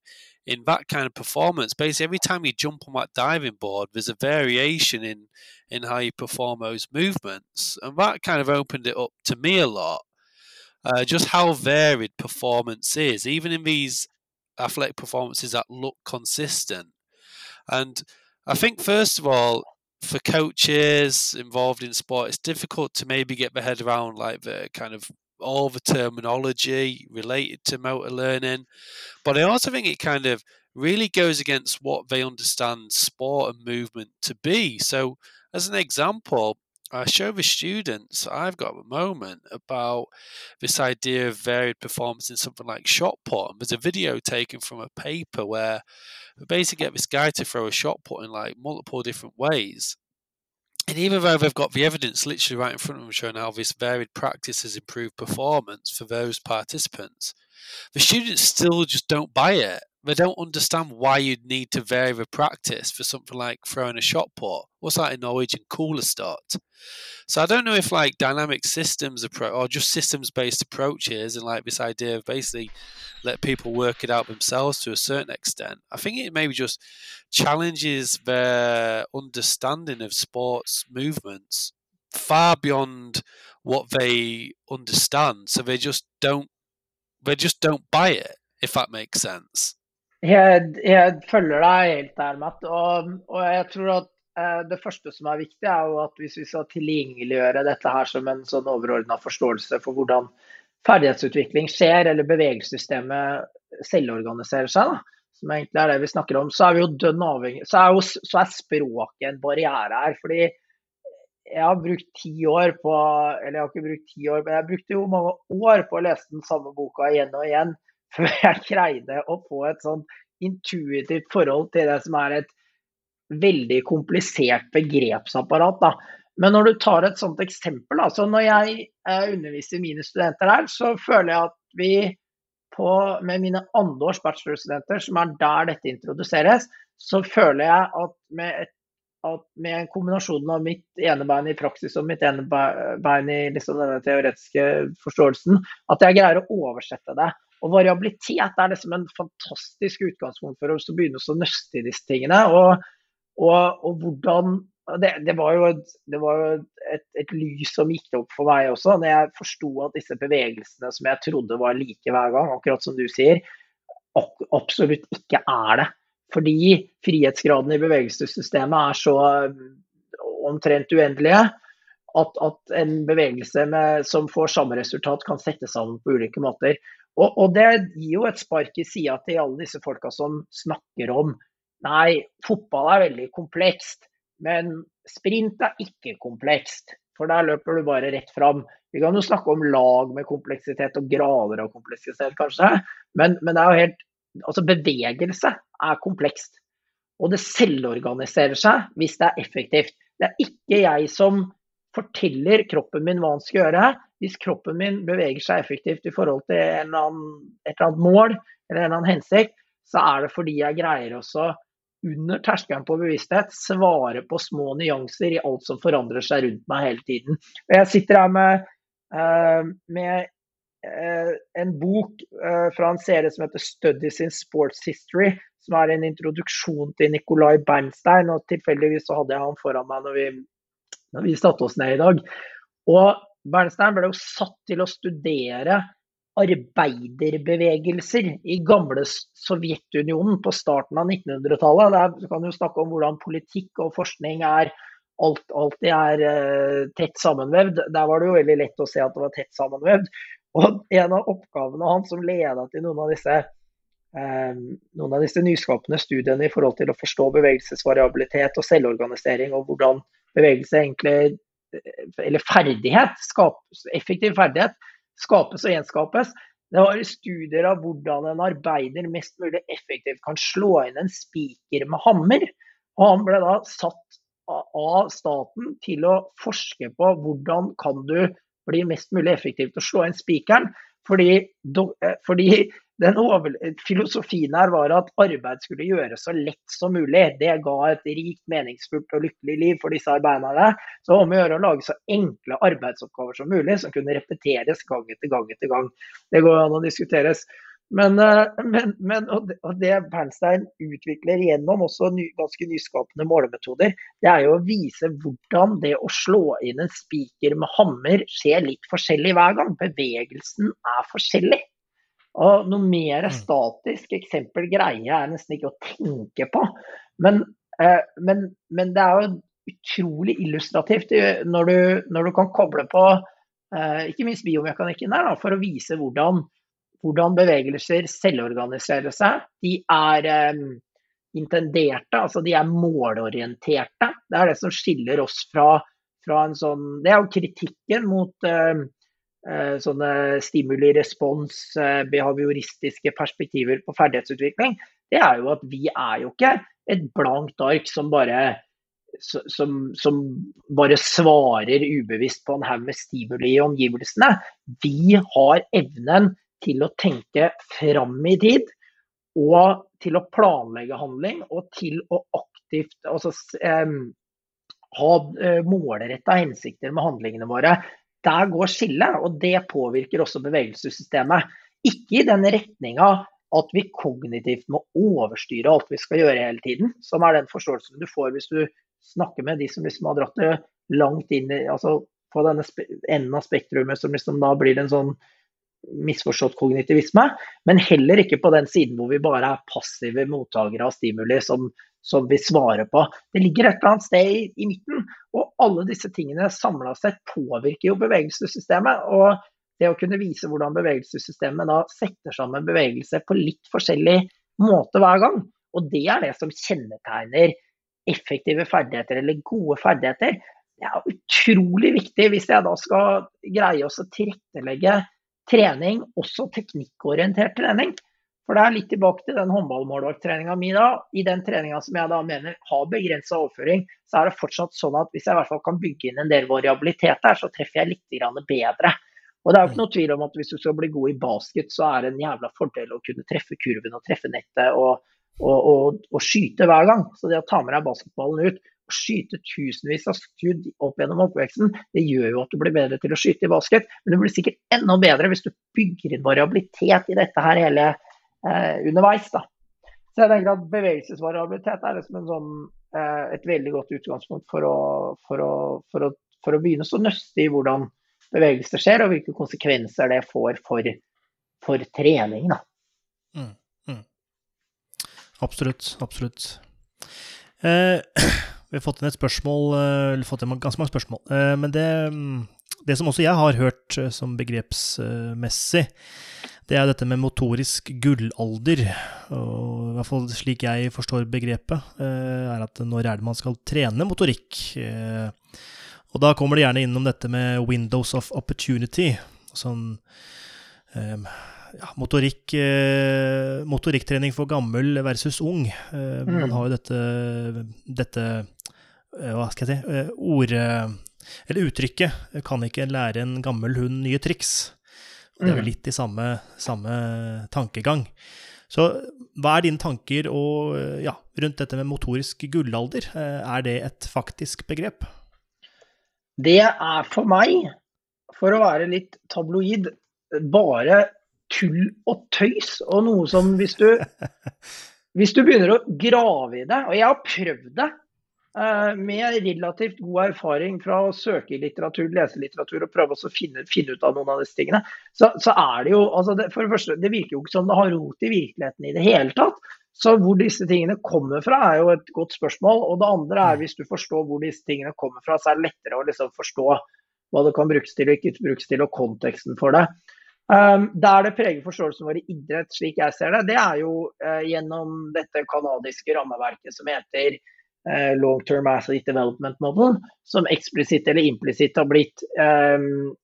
in that kind of performance. Basically, every time you jump on that diving board, there's a variation in in how you perform those movements, and that kind of opened it up to me a lot. Uh, just how varied performance is, even in these athletic performances that look consistent. And I think, first of all, for coaches involved in sport, it's difficult to maybe get their head around like the kind of all the terminology related to motor learning. But I also think it kind of really goes against what they understand sport and movement to be. So, as an example, I show the students I've got at the moment about this idea of varied performance in something like shot put. And there's a video taken from a paper where we basically get this guy to throw a shot put in like multiple different ways. And even though they've got the evidence literally right in front of them showing how this varied practice has improved performance for those participants, the students still just don't buy it. They don't understand why you'd need to vary the practice for something like throwing a shot put. What's that in Norwegian? Kuglestart. So I don't know if like dynamic systems approach or just systems based approaches and like this idea of basically let people work it out themselves to a certain extent. I think it maybe just challenges their understanding of sports movements far beyond what they understand. So they just don't they just don't buy it, if that makes sense. Jeg, jeg følger deg helt der, Matt. Og, og jeg tror at eh, det første som er viktig, er jo at hvis vi skal tilgjengeliggjøre dette her som en sånn overordna forståelse for hvordan ferdighetsutvikling skjer, eller bevegelsessystemet selvorganiserer seg, da, som egentlig er det vi snakker om, så er vi jo dønn avhengig så er, jo, så er språket en barriere her. fordi jeg har brukt ti år på Eller jeg har ikke brukt ti år, men jeg brukte jo mange år på å lese den samme boka igjen og igjen før jeg greide å få et sånn intuitivt forhold til det som er et veldig komplisert begrepsapparat. Da. Men når du tar et sånt eksempel, så når jeg eh, underviser mine studenter her, så føler jeg at vi på, med mine andreårs bachelorstudenter, som er der dette introduseres, så føler jeg at med, et, at med en av mitt ene bein i praksis og mitt ene bein i liksom denne teoretiske forståelsen, at jeg greier å oversette det og variabilitet er liksom en fantastisk utgangspunkt for oss å begynne å nøste i disse tingene. Og, og, og hvordan det, det, var jo, et, var jo et, et, lys som gikk opp for meg også, når jeg forsto at disse bevegelsene som jeg trodde var like hver gang, akkurat som du sier, absolutt ikke er det. Fordi frihetsgraden i bevegelsessystemet er så omtrent uendelige at, at en bevegelse med, som får samme resultat, kan settes sammen på ulike måter. Og, og, det gir jo et spark i sida til alle disse folka som snakker om nei, fotball er veldig komplekst, men sprint er ikke komplekst. For der løper du bare rett fram. Vi kan jo snakke om lag med kompleksitet og grader av kompleksitet, kanskje. Men, men det er jo helt Altså, bevegelse er komplekst. Og det selvorganiserer seg hvis det er effektivt. Det er ikke jeg som forteller kroppen min hva han skal gjøre. Hvis kroppen min beveger seg effektivt i forhold til eller annen, et eller annet mål eller en eller annen hensikt, så er det fordi jeg greier også under terskelen på bevissthet svare på små nyanser i alt som forandrer seg rundt meg hele tiden. Og jeg sitter her med, uh, med uh, en bok uh, fra en serie som heter 'Studies in Sports History', som er en introduksjon til Nicolai Bernstein. og Tilfeldigvis så hadde jeg han foran meg når vi når vi satte oss ned i dag. Og Bernstein ble jo satt til å studere arbeiderbevegelser i gamle Sovjetunionen på starten av 1900-tallet. Der kan du snakke om hvordan politikk og forskning er alt, alltid er uh, tett sammenvevd. Der var det jo veldig lett å se at det var tett sammenvevd. Og en av oppgavene hans som leda til noen av disse uh, noen av disse nyskapende studiene i forhold til å forstå bevegelsesvariabilitet og selvorganisering, og hvordan bevegelse egentlig Eller ferdighet, skapes, effektiv ferdighet, skapes og gjenskapes. Det var studier av hvordan en arbeider mest mulig effektivt kan slå inn en spiker med hammer. Og han ble da satt av staten til å forske på hvordan kan du bli mest mulig effektiv til å slå inn spikeren. Fordi, eh, fordi over, filosofien her var at arbeid skulle gjøres så lett som mulig. Det ga et rikt, meningsfullt og lykkelig liv for disse arbeiderne. Så om å gjøre å lage så enkle arbeidsoppgaver som mulig, som kunne repeteres gang etter gang etter gang. Det går an å diskuteres. Men, eh, men, men og det Bernstein utvikler gjennom også ny, ganske nyskapende målemetoder, det er jo å vise hvordan det å slå inn en spiker med hammer skjer litt forskjellig hver gang. Bevegelsen er forskjellig. Og noe mer mm. statisk eksempel greier jeg nesten ikke å tenke på. Men, eh, men, men det er jo utrolig illustrativt når du, når du kan koble på eh, ikke minst biomekanikken der, da, for å vise hvordan hvordan bevegelser selvorganiserer seg. De er eh, intenderte, altså de er målorienterte. Det er det som skiller oss fra, fra en sånn Det er jo kritikken mot eh, eh sånne stimuli-respons, eh, behavioristiske perspektiver på ferdighetsutvikling. Det er jo at vi er jo ikke et blankt ark som bare som, som, bare svarer ubevisst på en haug med stimuli i omgivelsene. Vi har evnen til å tenke fram i tid, og til å planlegge handling, og til å aktivt altså, eh, ha eh, målretta hensikter med handlingene våre. Der går skillet, og det påvirker også bevegelsessystemet. Ikke i den retninga at vi kognitivt må overstyre alt vi skal gjøre hele tiden, som er den forståelsen du får hvis du snakker med de som liksom har dratt det langt inn i, altså på denne enden av spektrumet, som liksom da blir en sånn misforstått kognitivisme, men heller ikke på den siden hvor vi bare er passive mottakere av stimuli som, som vi svarer på. Det ligger et eller annet sted i, i midten. Og alle disse tingene samla sett påvirker jo bevegelsessystemet. Og det å kunne vise hvordan bevegelsessystemet da setter sammen bevegelse på litt forskjellig måte hver gang, og det er det som kjennetegner effektive ferdigheter eller gode ferdigheter. Det er utrolig viktig hvis jeg da skal greie å tilrettelegge trening, også teknikkorientert trening. For det er litt tilbake til den håndballmålvakttreninga mi da. I den treninga som jeg da mener har begrensa overføring, så er det fortsatt sånn at hvis jeg i hvert fall kan bygge inn en del variabilitet der, så treffer jeg litt bedre. Og det er jo ikke noe tvil om at hvis du skal bli god i basket, så er det en jævla fordel å kunne treffe kurven og treffe nettet og, og, og, og skyte hver gang. Så det å ta med deg basketballen ut skyte tusenvis av skudd opp gjennom oppveksten, det gjør jo at du blir bedre til å skyte i basket. Men du blir sikkert enda bedre hvis du bygger inn variabilitet i dette her hele eh, underveis. da. Så jeg tenker at Bevegelsesvariabilitet er liksom sånn, eh, et veldig godt utgangspunkt for å, for, å, for, å, for å, begynne å nøste i hvordan bevegelser skjer, og hvilke konsekvenser det får for, for trening. Da. Mm, mm. Absolutt. Absolutt. Eh, Vi har fått inn et spørsmål, eh, eller fått inn ganske mange spørsmål. Eh, men det, mm, det som også jeg har hørt eh, som begrepsmessig, det er dette med motorisk gullalder. Og i hvert fall slik jeg forstår begrepet, er at når er det man skal trene motorikk? Og da kommer det gjerne innom dette med windows of opportunity. Sånn ja, motorikk, motorikktrening for gammel versus ung. Man mm. har jo dette, dette Eh, hva skal jeg si eh, ord, Eller uttrykket 'kan ikke lære en gammel hund nye triks'. Det er vel mm. litt i samme, samme tankegang. Så hva er dine tanker og, ja, rundt dette med motorisk gullalder? Eh, er det et faktisk begrep? Det er for meg, for å være litt tabloid, bare tull og tøys. Og noe som hvis du, hvis du begynner å grave i det Og jeg har prøvd det. Eh, med relativt god erfaring fra å søke i litteratur, lese litteratur og prøve å finne, finne, ut av noen av disse tingene, så, så er det jo altså det, For det første, det virker jo ikke som det har rot i virkeligheten i det hele tatt. Så hvor disse tingene kommer fra, er jo et godt spørsmål. Og det andre er hvis du forstår hvor disse tingene kommer fra, så er det lettere å liksom forstå hva det kan brukes til og ikke brukes til, og konteksten for det. Um, der det preger forståelsen vår i idrett, slik jeg ser det, det er jo uh, gjennom dette kanadiske rammeverket som heter long term asset development model, som eksplisitt eller implisitt har blitt um,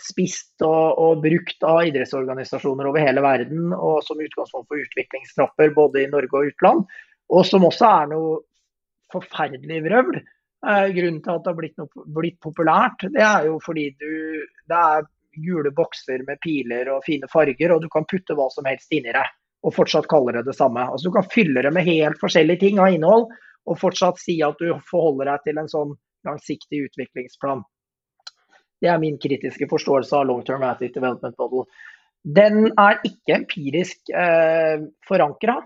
spist og, og, brukt av idrettsorganisasjoner over hele verden, og som utgangspunkt for utviklingstrapper både i Norge og utland. Og som også er noe forferdelig vrøvl. Uh, grunnen til at det har blitt, noe, blitt, populært, det er jo fordi du, det er gule bokser med piler og fine farger, og du kan putte hva som helst inni deg. og fortsatt kalle det det samme. Altså Du kan fylle det med helt forskjellige ting av innhold, og fortsatt si at du forholder deg til en sånn langsiktig utviklingsplan. Det er min kritiske forståelse av long term active development model. Den er ikke empirisk eh, forankra.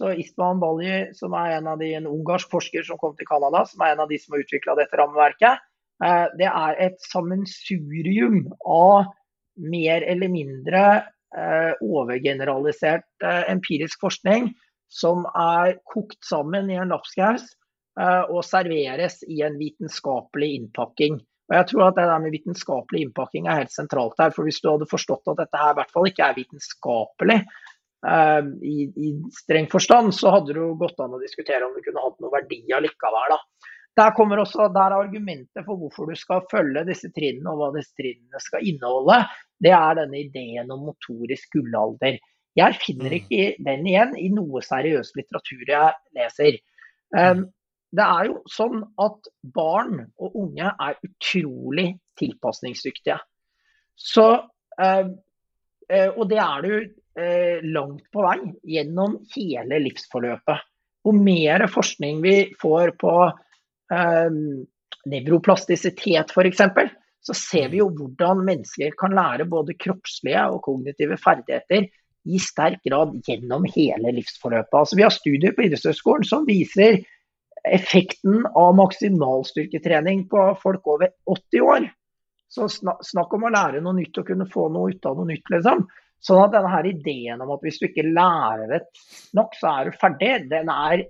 Så Istvan Balji, som er en av de, en ungarsk forsker som kom til Canada, som er en av de som har utvikla dette rammeverket, eh, det er et sammensurium av mer eller mindre eh, overgeneralisert eh, empirisk forskning som er kokt sammen i en lapskaus eh, og serveres i en vitenskapelig innpakking. Og jeg tror at det der med vitenskapelig innpakking er helt sentralt her. For hvis du hadde forstått at dette her i hvert fall ikke er vitenskapelig uh, i, i, streng forstand, så hadde det jo gått an å diskutere om det kunne hatt noe verdi allikevel. Da. Der kommer også der argumentet for hvorfor du skal følge disse trinnene, og hva disse trinnene skal inneholde. Det er denne ideen om motorisk gullalder. Jeg finner mm. ikke den igjen i noe seriøs litteratur jeg leser. Um, det er jo sånn at barn og unge er utrolig tilpasningsdyktige. Så, eh, og det er du eh, langt på vei gjennom hele livsforløpet. Jo mer forskning vi får på eh, nevroplastisitet f.eks., så ser vi jo hvordan mennesker kan lære både kroppslige og kognitive ferdigheter i sterk grad gjennom hele livsforløpet. Altså, vi har studier på idrettshøyskolen som viser effekten av maksimalstyrketrening på folk over 80 år. Så snakk om å lære noe nytt og kunne få noe ut av noe nytt, liksom. Sånn at denne her ideen om at hvis du ikke lærer det nok, så er du ferdig, den er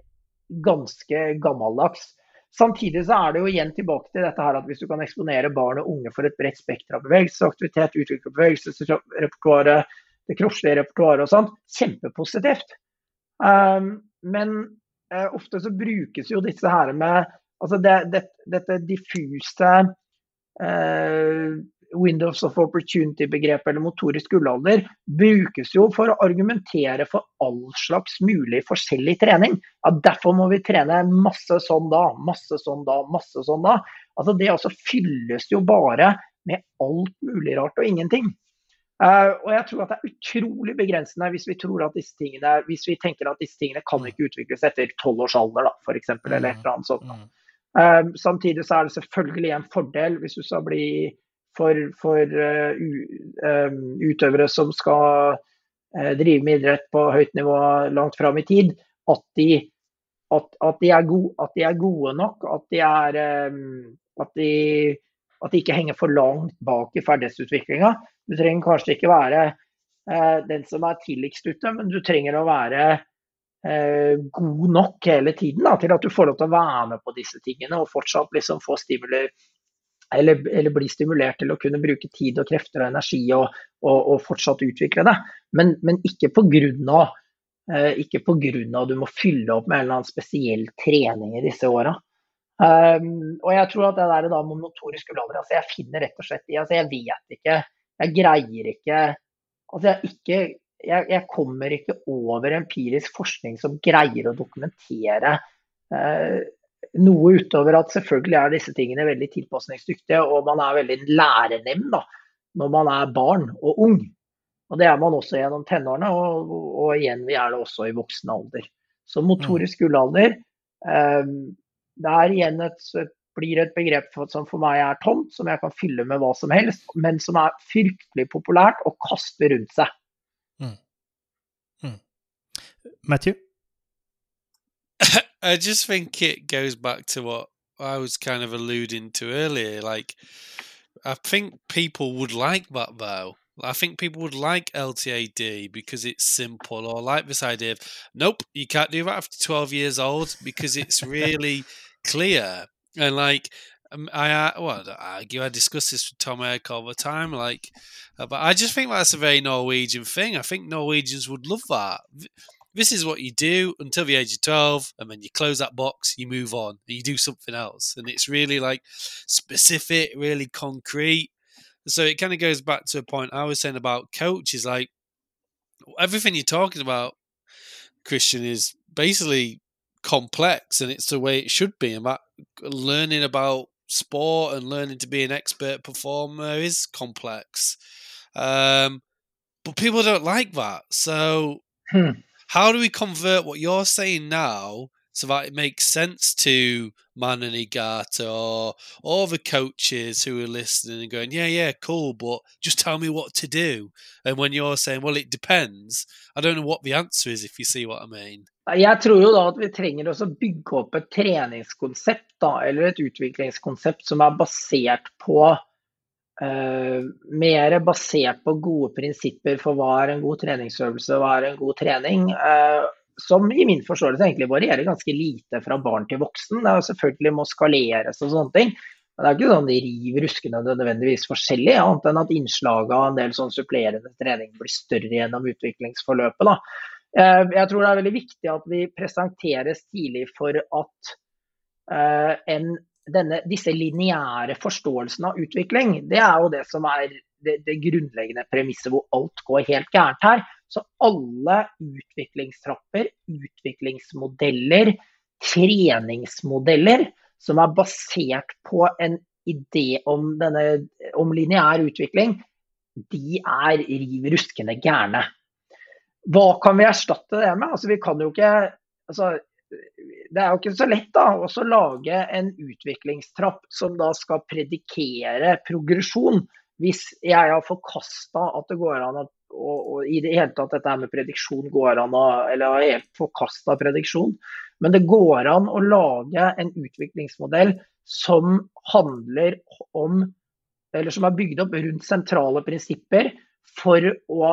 ganske gammeldags. Samtidig så er det jo igjen tilbake til dette her at hvis du kan eksponere barn og unge for et bredt spekter av bevegelsesaktivitet, utvikle bevegelsesrepertoaret, det kroppslige repertoaret og sånt, kjempepositivt. Um, men uh, ofte så brukes jo disse her med altså det, det, dette diffuse uh, Windows of Opportunity-begrepet eller motorisk gullalder brukes jo for å argumentere for all slags mulig forskjellig trening. Ja, derfor må vi trene masse sånn da, masse sånn da, masse sånn da. Altså Det også fylles jo bare med alt mulig rart og ingenting. Uh, og jeg tror at det er utrolig begrensende hvis vi tror at disse tingene, hvis vi tenker at disse tingene kan ikke utvikles etter tolv års alder, da, f.eks. Eller et eller annet sånt. Uh, samtidig så er det selvfølgelig en fordel hvis du skal bli for, for uh, utøvere som skal drive med idrett på høyt nivå langt fram i tid, at de, at, at de, er, gode, at de er, gode nok. At de, er, at de, at de ikke henger for langt bak i ferdighetsutviklinga. Du trenger kanskje ikke være eh, den som er tidligst ute, men du trenger å være eh, god nok hele tiden da, til at du får lov til å være med på disse tingene og fortsatt liksom få stimuli eller, eller, bli stimulert til å kunne bruke tid og krefter og energi og, og, og fortsatt utvikle det. Men, men ikke pga. Eh, ikke pga. du må fylle opp med en eller annen spesiell trening i disse åra. Um, og jeg tror at det der da med motorisk uladder, altså jeg finner rett og slett i altså Jeg vet ikke jeg greier ikke Altså, jeg, ikke, jeg, jeg kommer ikke over empirisk forskning som greier å dokumentere uh, noe utover at selvfølgelig er disse tingene veldig tilpasningsdyktige, og man er veldig lærenem da, når man er barn og ung. Og Det er man også gjennom tenårene, og, og igjen vi er det også i voksen alder. Så motorisk gullalder eh, det er igjen et, et blir et begrep som for meg er tomt, som jeg kan fylle med hva som helst, men som er fryktelig populært å kaste rundt seg. Mm. Mm. Matthew? I just think it goes back to what I was kind of alluding to earlier. Like, I think people would like that though. I think people would like LTAD because it's simple, or like this idea of nope, you can't do that after 12 years old because it's really clear. And like, um, I uh, well, I argue. I discuss this with Tom Eric all the time. Like, uh, but I just think that's a very Norwegian thing. I think Norwegians would love that. This is what you do until the age of twelve, and then you close that box, you move on, and you do something else. And it's really like specific, really concrete. So it kind of goes back to a point I was saying about coaches. Like everything you're talking about, Christian, is basically complex and it's the way it should be. And that learning about sport and learning to be an expert performer is complex. Um, but people don't like that. So, hmm. how do we convert what you're saying now so that it makes sense to Man and Igata or all the coaches who are listening and going, yeah, yeah, cool, but just tell me what to do. And when you're saying, well, it depends, I don't know what the answer is, if you see what I mean. Jeg tror jo da at vi trenger å bygge opp et treningskonsept da, eller et utviklingskonsept som er basert på uh, mer basert på gode prinsipper for hva er en god treningsøvelse, hva er en god trening. Uh, som i min forståelse egentlig varierer ganske lite fra barn til voksen. Det er selvfølgelig må skaleres og sånne ting. Men det er ikke sånn de riv ruskende nødvendigvis forskjellig, annet enn at innslaget av en del sånn supplerende trening blir større gjennom utviklingsforløpet. Da. Eh, jeg tror det er veldig viktig at vi presenteres tidlig for at uh, en, denne, disse lineære forståelsene av utvikling, det er jo det som er det, det grunnleggende premisset hvor alt går helt gærent her. Så alle utviklingstrapper, utviklingsmodeller, treningsmodeller som er basert på en idé om, denne, om lineær utvikling, de er riv ruskende gærne. Hva kan vi erstatte det med? Altså, vi kan jo ikke altså, det er jo ikke så lett da, å lage en utviklingstrapp som da skal predikere progresjon, hvis jeg har forkasta at det går an å og, og, i det hele tatt dette med prediksjon går an å Eller har helt forkasta prediksjon. Men det går an å lage en utviklingsmodell som handler om Eller som er bygd opp rundt sentrale prinsipper for å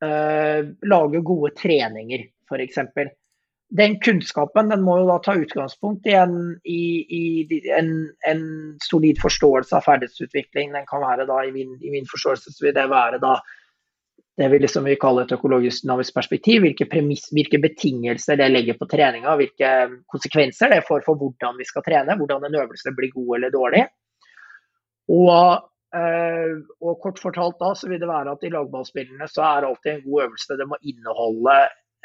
eh, lage gode treninger, f.eks. Den kunnskapen den må jo da ta utgangspunkt i, en, i, i en, en, solid forståelse av ferdighetsutvikling. Den kan være da, i min, i min forståelse vil det være da det vi liksom vi kaller et økologisk dynamisk perspektiv. Hvilke, premiss, hvilke betingelser det legger på treninga, hvilke konsekvenser det får for hvordan vi skal trene, hvordan en øvelse blir god eller dårlig. Og, øh, og kort fortalt da, så vil det være at i lagballspillene så er alltid en god øvelse det må inneholde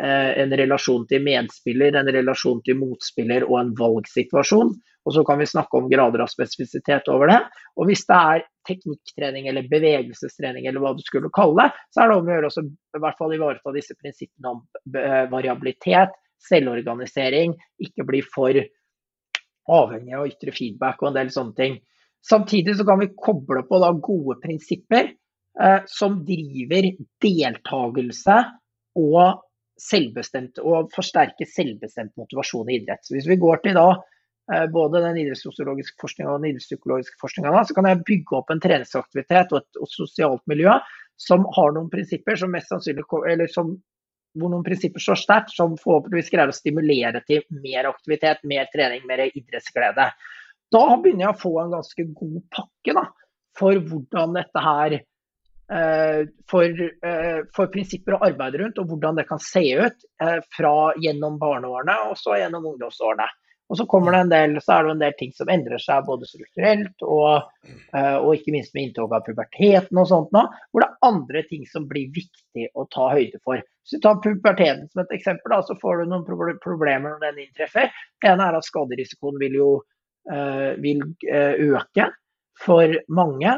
øh, en relasjon til medspiller, en relasjon til motspiller og en valgsituasjon. Og så kan vi snakke om grader av spesifisitet over det. Og hvis det er teknikktrening eller bevegelsestrening eller hva du skulle kalle det, så er det om å gjøre også i hvert fall ivareta disse prinsippene om variabilitet, selvorganisering, ikke bli for avhengig av ytre feedback og en del sånne ting. Samtidig så kan vi koble på da gode prinsipper eh, som driver deltakelse og selvbestemt, og forsterker selvbestemt motivasjon i idrett. Så hvis vi går til da både den idrettssosiologiske forskninga og den idrettspsykologiske forskninga, så kan jeg bygge opp en treningsaktivitet og et og sosialt miljø som har noen prinsipper som mest sannsynlig eller som, hvor noen prinsipper står sterkt, som forhåpentligvis greier å stimulere til mer aktivitet, mer trening, mer idrettsglede. Da begynner jeg å få en ganske god pakke da, for hvordan dette her eh, for, eh, for, prinsipper å arbeide rundt, og hvordan det kan se ut fra gjennom barneårene og så gjennom ungdomsårene. Og så kommer det en del, så er det en del ting som endrer seg både strukturelt og, eh, og ikke minst med inntog av puberteten og sånt nå, hvor det er andre ting som blir viktig å ta høyde for. Hvis du tar puberteten som et eksempel, da, så får du noen problemer når den inntreffer. Det ene er at skaderisikoen vil jo uh, vil, uh, øke for mange.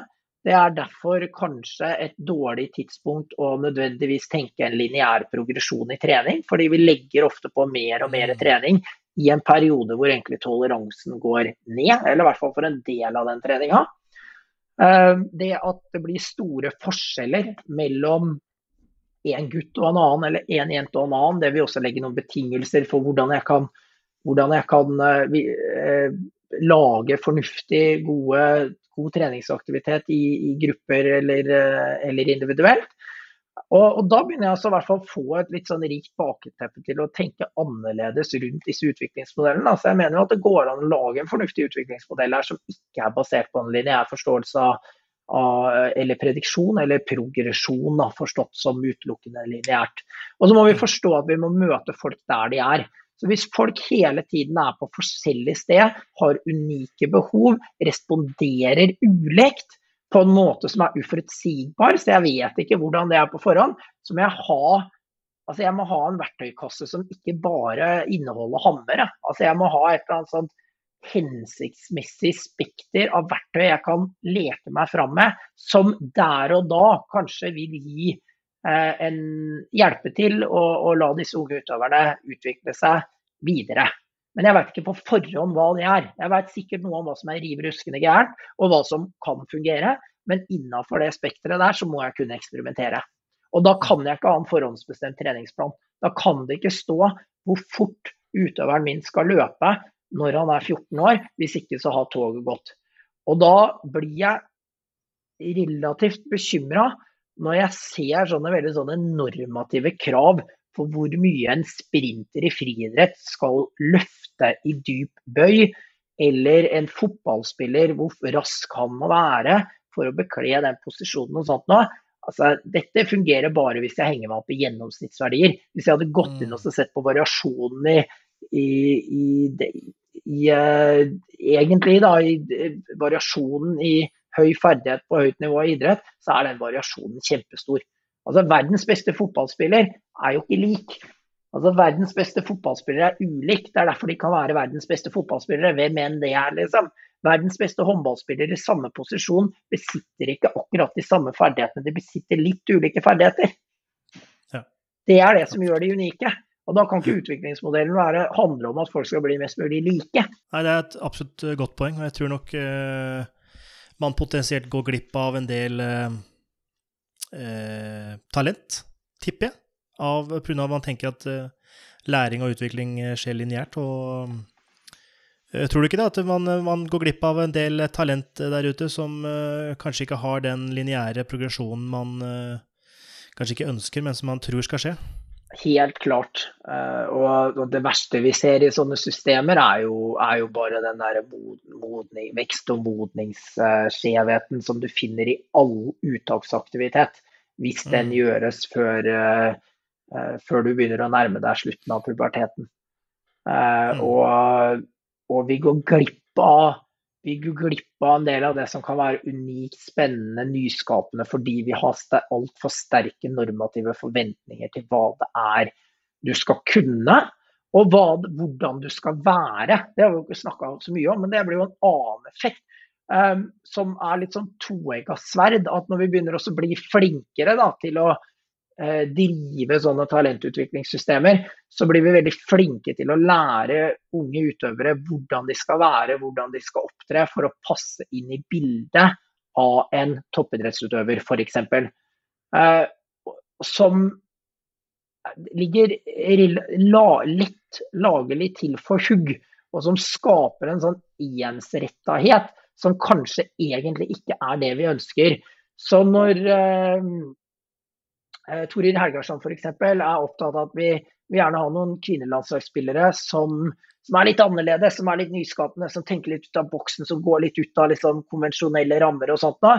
Det er derfor kanskje et dårlig tidspunkt å nødvendigvis tenke en lineær progresjon i trening, fordi vi legger ofte på mer og mer mm. trening i en periode hvor egentlig toleransen går ned, eller i hvert fall for en del av den treninga. Eh, det at det blir store forskjeller mellom en gutt og en annen, eller en jente og en annen, det vil også legge noen betingelser for hvordan jeg kan, hvordan jeg kan uh, lage fornuftig, gode, god treningsaktivitet i, i grupper eller, uh, eller individuelt. Og, og, Da begynner jeg altså hvert fall å få et litt sånn rikt bakteppe til å tenke annerledes rundt disse utviklingsmodellene. Altså jeg mener jo at det går an å lage en fornuftig utviklingsmodell her som ikke er basert på en lineær forståelse av, eller prediksjon eller progresjon, forstått som utelukkende lineært. Og så må vi forstå at vi må møte folk der de er. Så Hvis folk hele tiden er på forskjellig sted, har unike behov, responderer ulikt, på en måte som er uforutsigbar, så jeg vet ikke hvordan det er på forhånd, så må jeg ha altså jeg må ha en verktøykasse som ikke bare inneholder hammer. Altså jeg må ha et eller annet sånt hensiktsmessig spekter av verktøy jeg kan leke meg fram med, som der og da kanskje vil gi hjelpe til å la disse unge utøverne utvikle seg videre. Men jeg vet ikke på forhånd hva det er. Jeg vet sikkert noe om hva som er riv ruskende gærent, og hva som kan fungere. Men innafor det spekteret der, så må jeg kunne eksperimentere. Og da kan jeg ikke ha en forhåndsbestemt treningsplan. Da kan det ikke stå hvor fort utøveren min skal løpe når han er 14 år. Hvis ikke så har toget gått. Og da blir jeg relativt bekymra når jeg ser sånne veldig sånne normative krav for hvor mye en sprinter i friidrett skal løfte i dyp bøy, eller en fotballspiller hvor rask han må være for å bekle den posisjonen og sånt noe. Altså, dette fungerer bare hvis jeg henger meg opp i gjennomsnittsverdier. Hvis jeg hadde gått inn og mm. sett på variasjonen i, i, i, i uh, egentlig da, i variasjonen i høy ferdighet på høyt nivå i idrett, så er den variasjonen kjempestor. Altså Verdens beste fotballspiller er jo ikke lik. Altså Verdens beste fotballspillere er ulik. Det er derfor de kan være verdens beste fotballspillere. Hvem enn det er, liksom. Verdens beste håndballspillere i samme posisjon besitter ikke akkurat de samme ferdighetene. De besitter litt ulike ferdigheter. Ja. Det er det som gjør de unike. Og Da kan ikke utviklingsmodellen være, handle om at folk skal bli mest mulig like. Nei, Det er et absolutt godt poeng. og Jeg tror nok uh, man potensielt går glipp av en del eh, uh, talent, tipper jeg. Av, pga. at man tenker at læring og utvikling skjer lineært. og Tror du ikke det, at man, man, går glipp av en del talent der ute som kanskje ikke har den lineære progresjonen man kanskje ikke ønsker, men som man tror skal skje? Helt klart. Uh, og, det verste vi ser i sånne systemer, er jo, er jo bare den der modning, vekst- og modningsskjevheten som du finner i all uttaksaktivitet, hvis den mm. gjøres før, før, du begynner å nærme deg slutten av puberteten. Mm. Og og vi går glipp av vi går glipp av en del av det som kan være unikt, spennende, nyskapende, fordi vi har altfor sterke normative forventninger til hva det er du skal kunne, og hva, hvordan du skal være. Det har vi jo ikke snakka så mye om, men det blir jo en annen effekt. Um, som er litt sånn toegga sverd. At når vi begynner å bli flinkere da, til å drive sånne talentutviklingssystemer, så blir vi veldig flinke til å lære unge utøvere hvordan de skal være, hvordan de skal opptre, for å passe inn i bildet av en toppidrettsutøver, f.eks. Eh, som ligger litt lagelig til for hugg, og som skaper en sånn ensrettahet som kanskje egentlig ikke er det vi ønsker. Så når eh, Eh, Torir Helgarsson f.eks. er opptatt av at vi vil gjerne ha noen kvinnelandslagsspillere som, som, er litt annerledes, som er litt nyskapende, som tenker litt ut av boksen, som går litt ut av liksom konvensjonelle rammer og sånt. Da.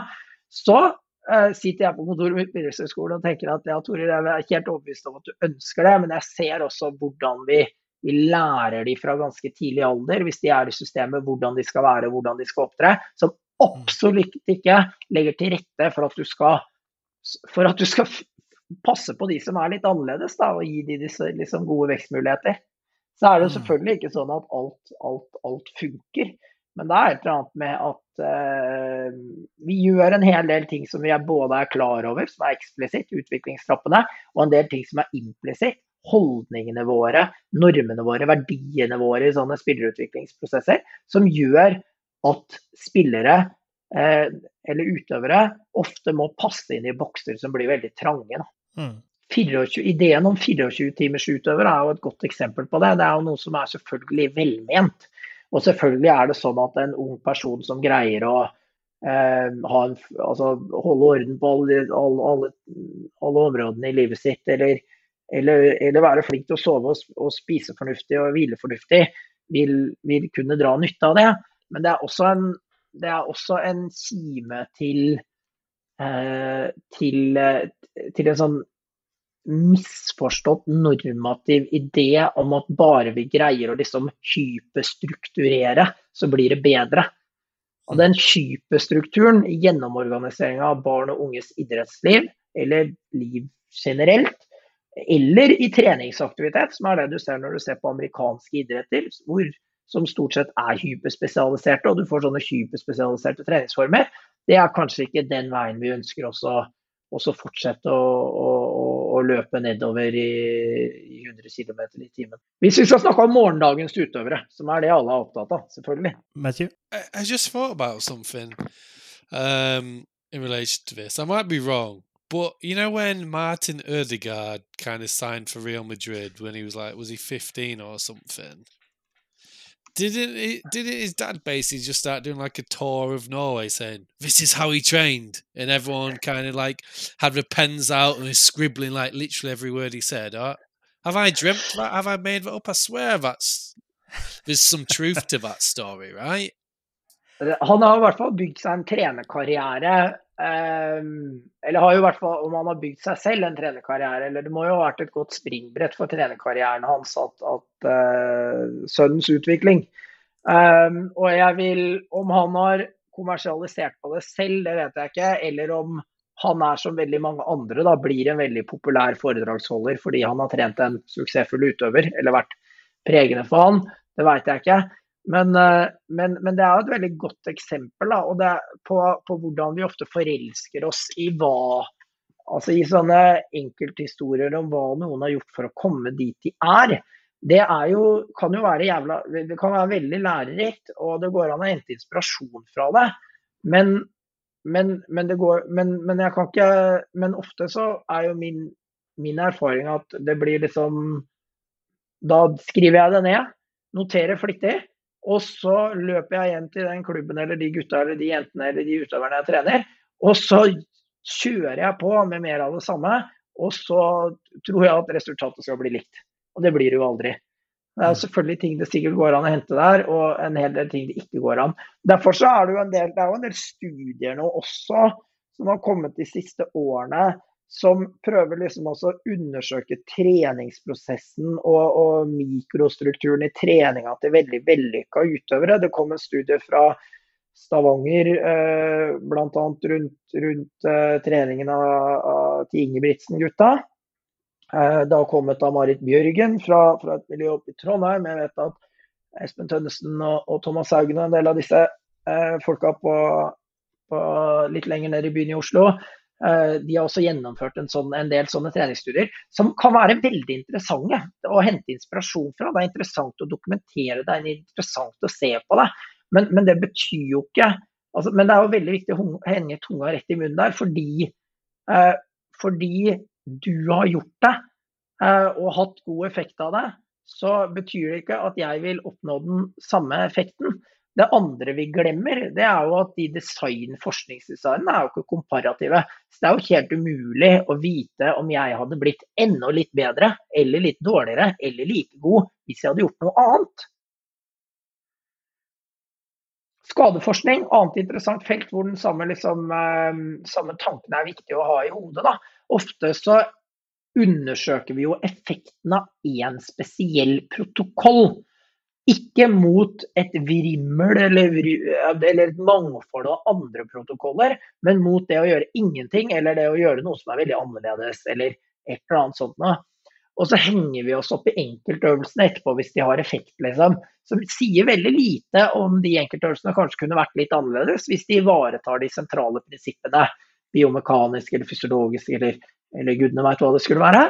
Så uh, sitter jeg på kontoret mitt på idrettshøyskolen og tenker at ja, Torir, jeg er helt overbevist om at du ønsker det, men jeg ser også hvordan vi, vi lærer de fra ganske tidlig alder, hvis de er i systemet, hvordan de skal være, hvordan de skal opptre. Som absolutt ikke legger til rette for at du skal for at du skal passe på de som er litt annerledes, da, og gi de disse liksom, gode vekstmuligheter. Så er det jo mm. selvfølgelig ikke sånn at alt, alt, alt funker. Men det er et eller annet med at uh, vi gjør en hel del ting som vi er både er klar over, som er eksplisitt, utviklingstrappene, og en del ting som er implisitt. Holdningene våre, normene våre, verdiene våre i sånne spillerutviklingsprosesser. Som gjør at spillere eh, eller utøvere ofte må passe inn i bokser som blir veldig trange. Da. 24, ideen om 24-timersutøver er jo et godt eksempel på det. Det er jo noe som er selvfølgelig velment. Og selvfølgelig er det sånn at en ung person som greier å eh, en, altså, holde orden på alle, alle, alle, områdene i livet sitt, eller, eller, eller, være flink til å sove og, og spise fornuftig og hvile fornuftig, vil, vil, kunne dra nytte av det. Men det er også en, det er også en kime til til, eh, til, en sånn misforstått normativ idé om at bare vi greier å liksom hyperstrukturere, så blir det bedre. Og den hyperstrukturen i gjennomorganiseringa av barn og unges idrettsliv, eller liv generelt, eller i treningsaktivitet, som er det du ser når du ser på amerikanske idretter, hvor, som stort sett er hyperspesialiserte, og du får sånne hyperspesialiserte treningsformer, det er kanskje ikke den veien vi ønsker også å fortsette å, å, å, å løpe nedover i, i 100 km i timen. Hvis vi skal snakke om morgendagens utøvere, som er det alle er opptatt av, selvfølgelig. Matthew? I, I just thought about something um, in relation to this. I might be wrong, but you know when Martin Odegaard kind of signed for Real Madrid when he was like, was he 15 or something? Didn't it, didn't his dad basically just start doing like a tour of Norway saying, This is how he trained? And everyone kind of like had their pens out and was scribbling like literally every word he said. Or, have I dreamt that? Have I made that up? I swear that's there's some truth to that story, right? Han har i hvert fall bygd seg en trenerkarriere. Um, eller har jo hvert fall, om han har bygd seg selv en trenerkarriere, eller det må jo ha vært et godt springbrett for trenerkarrieren hans at, at uh, sønnens utvikling. Um, og jeg vil, om han har kommersialisert på det selv, det vet jeg ikke. Eller om han er som veldig mange andre, da blir en veldig populær foredragsholder fordi han har trent en suksessfull utøver, eller vært pregende for han. Det vet jeg ikke. Men, eh, men, men, det er et veldig godt eksempel da, på, på, hvordan vi ofte forelsker oss i hva altså I sånne enkelthistorier om hva noen har gjort for å komme dit de er. Det er jo, kan jo være jævla, det kan være veldig lærerikt, og det går an å hente inspirasjon fra det. Men, men, det går, men, jeg kan ikke Men ofte så er jo min, min erfaring at det blir liksom Da skriver jeg det ned, noterer flittig. Og så løper jeg hjem til den klubben eller de gutta eller de jentene eller de utøverne jeg trener. Og så kjører jeg på med mer av det samme. Og så tror jeg at resultatet skal bli likt. Og det blir det jo aldri. Det er selvfølgelig ting det sikkert går an å hente der, og en hel del ting det ikke går an. Derfor så er det jo en del, det er jo en del studier nå også som har kommet de siste årene som prøver liksom også å undersøke treningsprosessen og, og mikrostrukturen i treninga til veldig vellykka utøvere. Det kom en studie fra Stavanger eh, bl.a. rundt, rundt eh, treningen av, av, til Ingebrigtsen-gutta. Eh, det har kommet av Marit Bjørgen fra, fra, et miljø oppe i Trondheim. Jeg vet at Espen Tønnesen og, og Thomas Haugen og en del av disse eh, folka på, på litt lenger ned i byen i Oslo de har også gjennomført en, sånn, en, del sånne treningsstudier som kan være veldig interessante å hente inspirasjon fra. Det er interessant å dokumentere det, er interessant å se på det. Men, men det betyr jo ikke altså, Men det er jo veldig viktig å henge tunga rett i munnen der, fordi, eh, fordi du har gjort det eh, og hatt god effekt av det, så betyr det ikke at jeg vil oppnå den samme effekten. Det andre vi glemmer, det er jo at de design, forskningsdesignene er jo ikke komparative. Så det er jo helt umulig å vite om jeg hadde blitt enda litt bedre, eller litt dårligere, eller like god hvis jeg hadde gjort noe annet. Skadeforskning, annet interessant felt hvor den samme, liksom, eh, samme tanken er viktig å ha i hodet. Da. Ofte så undersøker vi jo effekten av én spesiell protokoll. Ikke mot et vrimmel eller, eller, et mangfold av andre protokoller, men mot det å gjøre ingenting eller det å gjøre noe som er veldig annerledes eller et eller annet sånt noe. Og så henger vi oss opp i enkeltøvelsene etterpå hvis de har effekt, liksom. Som sier veldig lite om de enkeltøvelsene kanskje kunne vært litt annerledes hvis de ivaretar de sentrale prinsippene. Biomekaniske eller fysiologiske eller, eller gudene veit hva det skulle være.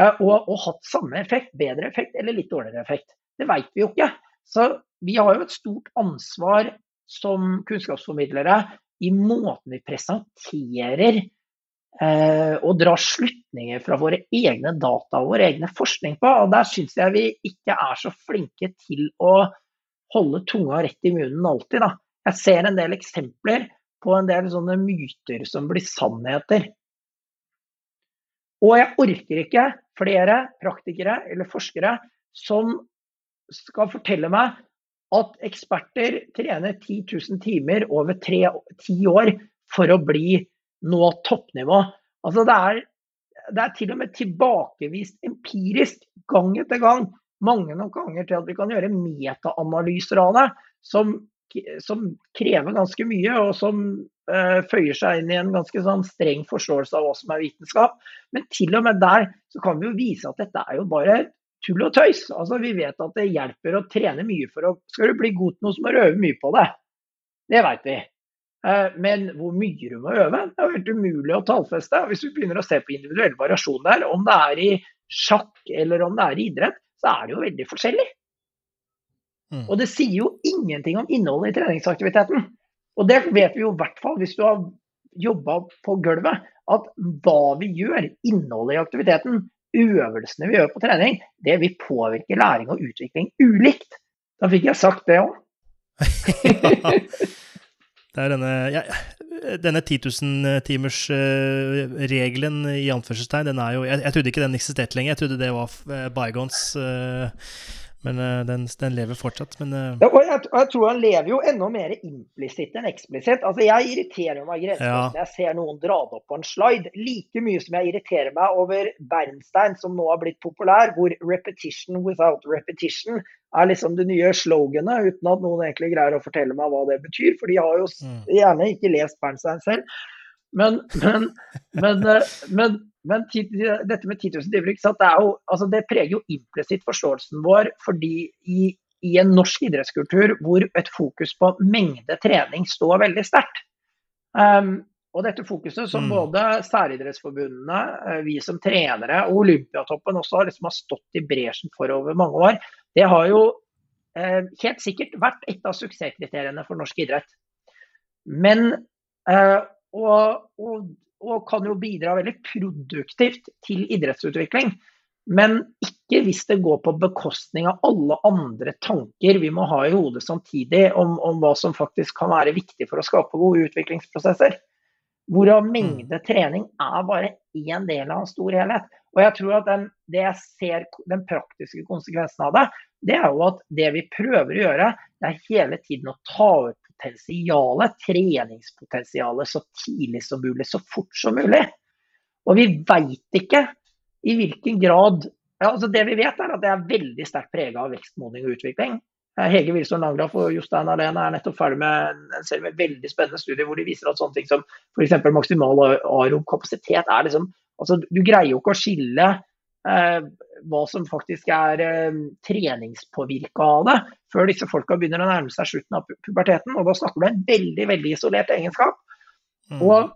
Eh, og, og hatt samme effekt, bedre effekt eller litt dårligere effekt. Det vet vi jo ikke. Så vi har jo et stort ansvar som kunnskapsformidlere i måten vi presenterer eh, og drar slutninger fra våre egne data og vår egne forskning på. Og der syns jeg vi ikke er så flinke til å holde tunga rett i munnen alltid. Da. Jeg ser en del eksempler på en del sånne myter som blir sannheter. Og jeg orker ikke flere praktikere eller forskere som skal fortelle meg at eksperter trener 10 000 timer over ti år for å bli nå toppnivå. Altså det, er, det er til og med tilbakevist empirisk gang etter gang, mange nok ganger til at vi kan gjøre metaanalyser av det, som, som, krever ganske mye, og som uh, føyer seg inn i en ganske sånn streng forståelse av hva som er vitenskap. Men til og med der så kan vi jo vise at dette er jo bare tull og tøys. Altså, vi vet at det hjelper å trene mye for å Skal du bli god til noe, så må du øve mye på det. Det veit vi. Eh, men hvor mye du må øve, det er helt umulig å tallfeste. Hvis du begynner å se på individuell variasjon der, om det er i sjakk eller om det er i idrett, så er det jo veldig forskjellig. Mm. Og det sier jo ingenting om innholdet i treningsaktiviteten. Og det vet vi jo i hvert fall hvis du har jobba på gulvet, at hva vi gjør, innholdet i aktiviteten, øvelsene vi gjør på trening, det vil påvirke læring og utvikling ulikt. Da fikk jeg sagt det òg. Det er denne, ja, denne 10 000-timers-regelen uh, i anførselstegn, den er jo jeg, jeg, trodde ikke den eksisterte lenger. Jeg trodde det var uh, bygons. Uh, men uh, den, den, lever fortsatt. Men, uh... ja, og jeg, jeg, tror han lever jo enda mer implisitt enn eksplisitt. Altså, jeg irriterer meg grenseløst når jeg ser noen dra det opp på en slide. Like mye som jeg irriterer meg over Bernstein, som nå har blitt populær, hvor 'repetition without repetition' er liksom det nye sloganet, uten at noen egentlig greier å fortelle meg hva det betyr. For de har jo mm. gjerne ikke lest Bernstein selv. Men, men, men, eh, men men dette med 10 000 timer det, jo, altså det, preger jo implisitt forståelsen vår. fordi i, i, en norsk idrettskultur hvor et fokus på mengde trening står veldig sterkt. Um, og dette fokuset som mm. både særidrettsforbundene, eh, vi som trenere og Olympiatoppen også liksom har stått i bresjen for over mange år, det har jo eh, helt sikkert vært et av suksesskriteriene for norsk idrett. Men eh, og, og, og kan jo bidra veldig produktivt til idrettsutvikling. Men ikke hvis det går på bekostning av alle andre tanker vi må ha i hodet samtidig om, om hva som faktisk kan være viktig for å skape gode utviklingsprosesser. Hvorav mengde trening er bare én del av en stor helhet. Og jeg tror at den, det jeg ser den praktiske konsekvensen av det, det er jo at det vi prøver å gjøre, det er hele tiden å ta ut potensialet, treningspotensialet, så tidlig som mulig, så fort som mulig. Og vi veit ikke i hvilken grad ja, altså Det vi vet, er at det er veldig sterkt prega av vekstmodning og utvikling. Eh, Hege Wilson Langlaff og Jostein Alene er nettopp ferdig med en serie med veldig spennende studier hvor de viser at sånne ting som f.eks. maksimal aerob kapasitet er liksom altså Du greier jo ikke å skille hva som faktisk er eh, treningspåvirka av det, før disse folka begynner å nærme seg slutten av puberteten. Og da snakker du en veldig veldig isolert egenskap. Mm. Og,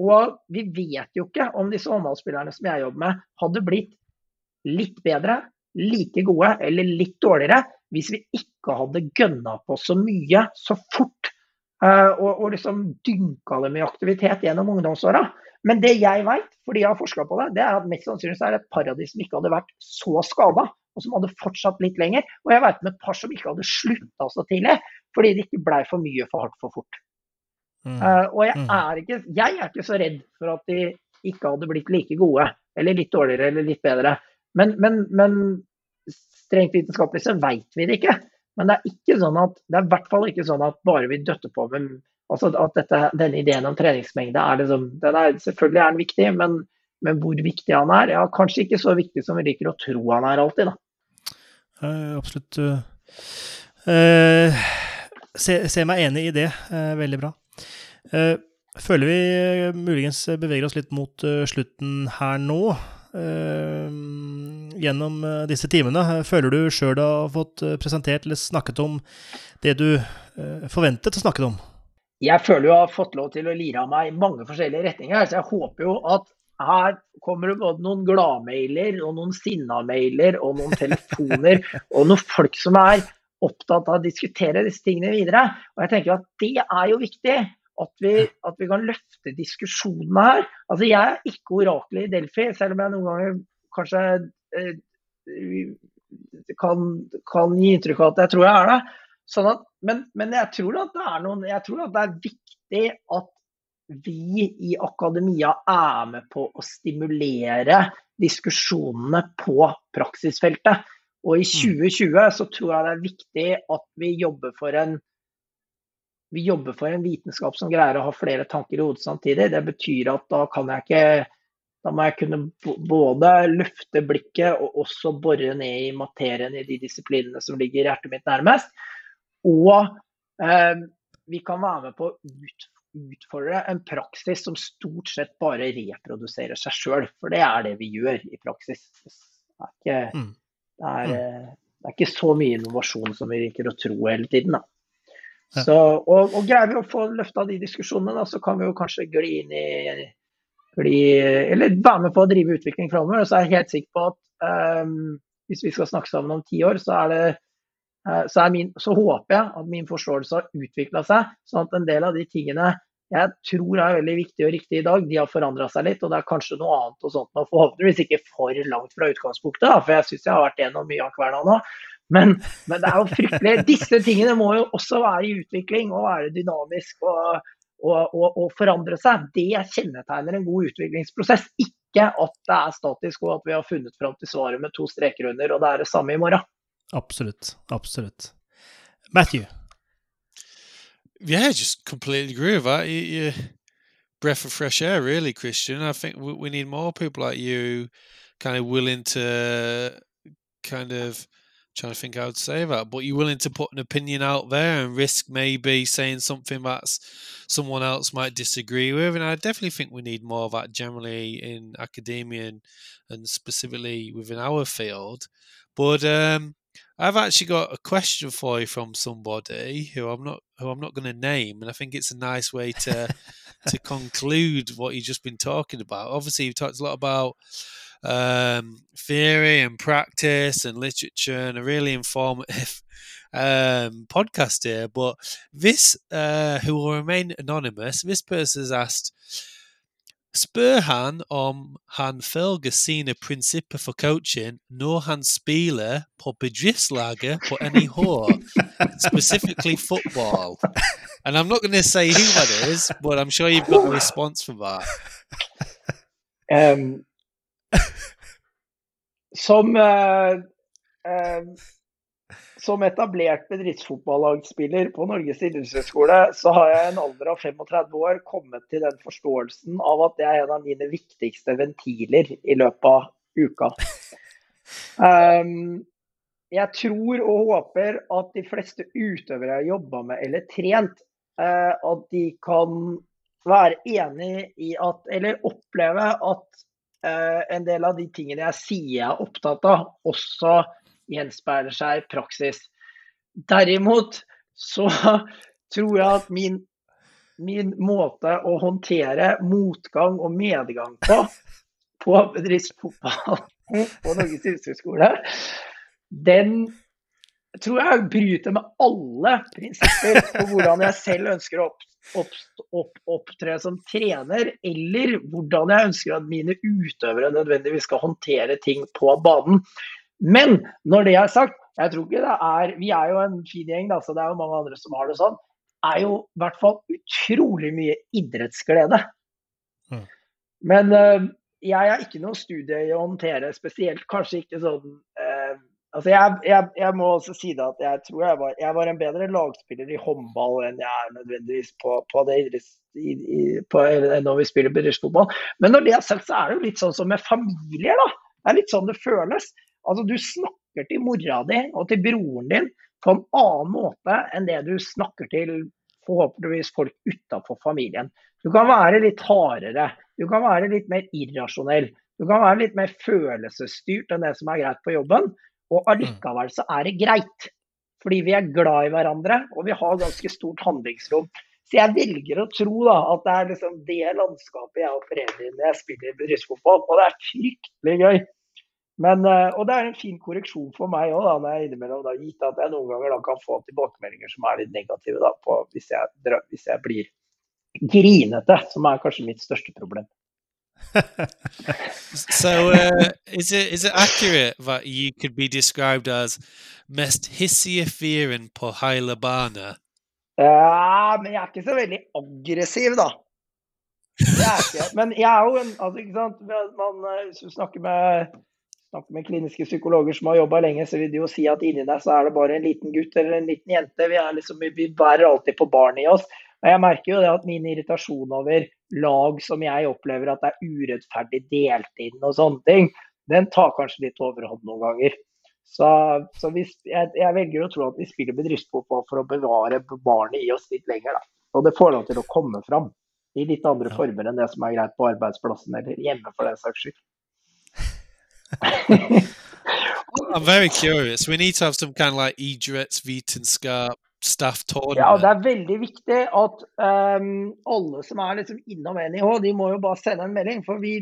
og, vi vet jo ikke om disse håndballspillerne som jeg jobber med, hadde blitt litt bedre, like gode eller litt dårligere hvis vi ikke hadde gønna på så mye så fort. Uh, og, og liksom dynka det med aktivitet gjennom ungdomsåra. Men det jeg vet, fordi jeg har forska på det, det er at mest sannsynlig er det et paradis som ikke hadde vært så skada, og som hadde fortsatt litt lenger. Og jeg veit om et par som ikke hadde slutta så tidlig, fordi det ikke blei for mye for hardt for fort. Mm. Uh, og jeg mm. er, ikke, jeg er ikke så redd for at de ikke hadde blitt like gode, eller litt dårligere eller litt bedre. Men, men, men strengt vitenskapelig så veit vi det ikke. Men det er ikke sånn at, det er i hvert fall ikke sånn at bare vi døtter på med Altså at dette, denne ideen om treningsmengde er liksom, den er, Selvfølgelig er den viktig, men, men, hvor viktig han er? Ja, kanskje ikke så viktig som vi liker å tro han er alltid, da. Uh, absolutt. Uh, ser se meg enig i det. Uh, veldig bra. føler vi muligens beveger oss litt mot slutten her nå. Gjennom disse timene. Føler du sjøl du har fått presentert eller snakket om det du forventet å snakke om? jeg føler jo jeg har fått lov til å lire av meg i mange forskjellige retninger. Så jeg håper jo at her kommer det både noen gladmailer og noen sinna-mailer og noen telefoner og noen folk som er opptatt av å diskutere disse tingene videre. Og jeg tenker at det er jo viktig. At vi, at vi kan løfte diskusjonene her. Altså Jeg er ikke oraklet i Delfi, selv om jeg noen ganger kanskje eh, kan, kan gi inntrykk av at jeg tror jeg er det. Sånn at, men, men jeg, tror at det er noen, jeg tror at det er viktig at vi i akademia er med på å stimulere diskusjonene på praksisfeltet. Og i 2020 mm. så tror jeg det er viktig at vi jobber for en vi jobber for en vitenskap som greier å ha flere tanker i hodet samtidig. Det betyr at da kan jeg ikke da må jeg kunne både løfte blikket og også bore ned i materien i de disiplinene som ligger hjertet mitt nærmest. Og eh, vi kan være med på å ut, utfordre en praksis som stort sett bare reproduserer seg sjøl. For det er det vi gjør i praksis. Det er ikke, mm. det er, mm. Eh, det er ikke så mye innovasjon som vi liker å tro hele tiden. Da. Så, og, og, greier vi å få løfta de diskusjonene, da, så kan vi jo kanskje gli inn i gli, Eller være med på å drive utvikling framover. Så er jeg helt sikker på at um, hvis vi skal snakke sammen om ti år, så er det uh, så, min, så, håper jeg at min forståelse har utvikla seg, sånn at en del av de tingene jeg tror er veldig viktige og riktige i dag, de har forandra seg litt. Og det er kanskje noe annet og sånt, nå, forhåpentligvis ikke for langt fra utgangspunktet. For jeg syns jeg har vært gjennom mye av kverna nå. Men, men, det er jo fryktelig. Disse tingene må jo også være i utvikling og være dynamisk og, og, og, og forandre seg. Det kjennetegner en god utviklingsprosess. Ikke at det er statisk og at vi har funnet fram til svaret med to streker under, og det er det samme i morgen. Absolutt. Absolutt. Matthew? Yeah, I just completely agree with that. You, you, breath of fresh air, really, Christian. I think we, we need more people like you, kind of willing to kind of trying to think how to say that, but you're willing to put an opinion out there and risk maybe saying something that's someone else might disagree with. And I definitely think we need more of that generally in academia and, and specifically within our field. But um, I've actually got a question for you from somebody who I'm not who I'm not going to name, and I think it's a nice way to to conclude what you've just been talking about. Obviously, you've talked a lot about um, theory and practice and literature and a really informative um, podcast here. But this, uh, who will remain anonymous, this person has asked, Spør han om han følger sine prinsipper for coaching når han spiller på bedriftslaget på NIH, specifically football. And I'm not going to say who that is, but I'm sure you've got a response for that. Um, som eh, eh, som etablert bedriftsfotballagspiller på Norges idrettshøgskole, så har jeg i en alder av 35 år kommet til den forståelsen av at det er en av mine viktigste ventiler i løpet av uka. Um, jeg tror og håper at de fleste utøvere jeg har jobba med eller trent, uh, at de kan være enig i at, eller oppleve at Eh, en del av de tingene jeg sier jeg er opptatt av, også gjenspeiler seg i praksis. Derimot så tror jeg at min, min måte å håndtere motgang og medgang på på bedriftsfotball på Norges idrettshøgskole, den tror jeg bryter med alle prinsipper på hvordan jeg selv ønsker å opp, opp, opp, opptre som trener, eller hvordan jeg ønsker at mine utøvere nødvendigvis skal håndtere ting på banen. Men når det er sagt, jeg tror ikke det er Vi er jo en fin gjeng, da, så det er jo mange andre som har det sånn. er jo i hvert fall utrolig mye idrettsglede. Mm. Men uh, jeg har ikke noe studie i å håndtere spesielt, kanskje ikke sånn Altså jeg, jeg, jeg, må også si det at jeg tror jeg var, jeg var, en bedre lagspiller i håndball enn jeg er nødvendigvis på, på det i, i, på, når vi spiller bedriftsfotball. Men når det er sagt, så er det jo litt sånn som med familier. da. Det er litt sånn det føles. Altså Du snakker til mora di og til broren din på en annen måte enn det du snakker til forhåpentligvis folk utafor familien. Du kan være litt hardere, du kan være litt mer irrasjonell. Du kan være litt mer følelsesstyrt enn det som er greit på jobben. Og mm. allikevel så er det greit. Fordi vi er glad i hverandre, og vi har ganske stort handlingsrom. Så jeg velger å tro da, at det er liksom det landskapet jeg opererer i når jeg spiller bedriftsfotball. Og det er fryktelig gøy. Men, eh, og det er en fin korreksjon for meg òg, når jeg innimellom da, gitt at jeg noen ganger da kan få tilbakemeldinger som er litt negative da, på, hvis, jeg, hvis jeg blir grinete, som er kanskje mitt største problem. So uh, is it is it accurate that you could be described as mest hissige på hele bane? Ja, men jeg er ikke så veldig aggressiv, da. Ikke. Men jeg er jo en altså, ikke sant? Man, eh, Hvis du snakker med, snakker med kliniske psykologer som har jobba lenge, så vil de jo si at inni deg så er det bare en liten gutt eller en liten jente. Vi, liksom, vi bærer alltid på barnet i oss. Og jeg merker jo det at min irritasjon over lag som jeg opplever at er urettferdig delt inn og sånne ting, den tar kanskje litt overhånd noen ganger. Så, så hvis, jeg, jeg, velger å tro at vi spiller bedriftsfotball for å bevare barnet i oss litt lenger. Da. Og det får lov til å komme fram i litt andre former enn det som er greit på arbeidsplassen eller hjemme, for den saks skyld. I'm very curious. We need to have some kind of like idrettsvitenskap staff tournament. Ja, det er veldig viktig at um, alle som er liksom innom NIH, de må jo bare sende en melding. For vi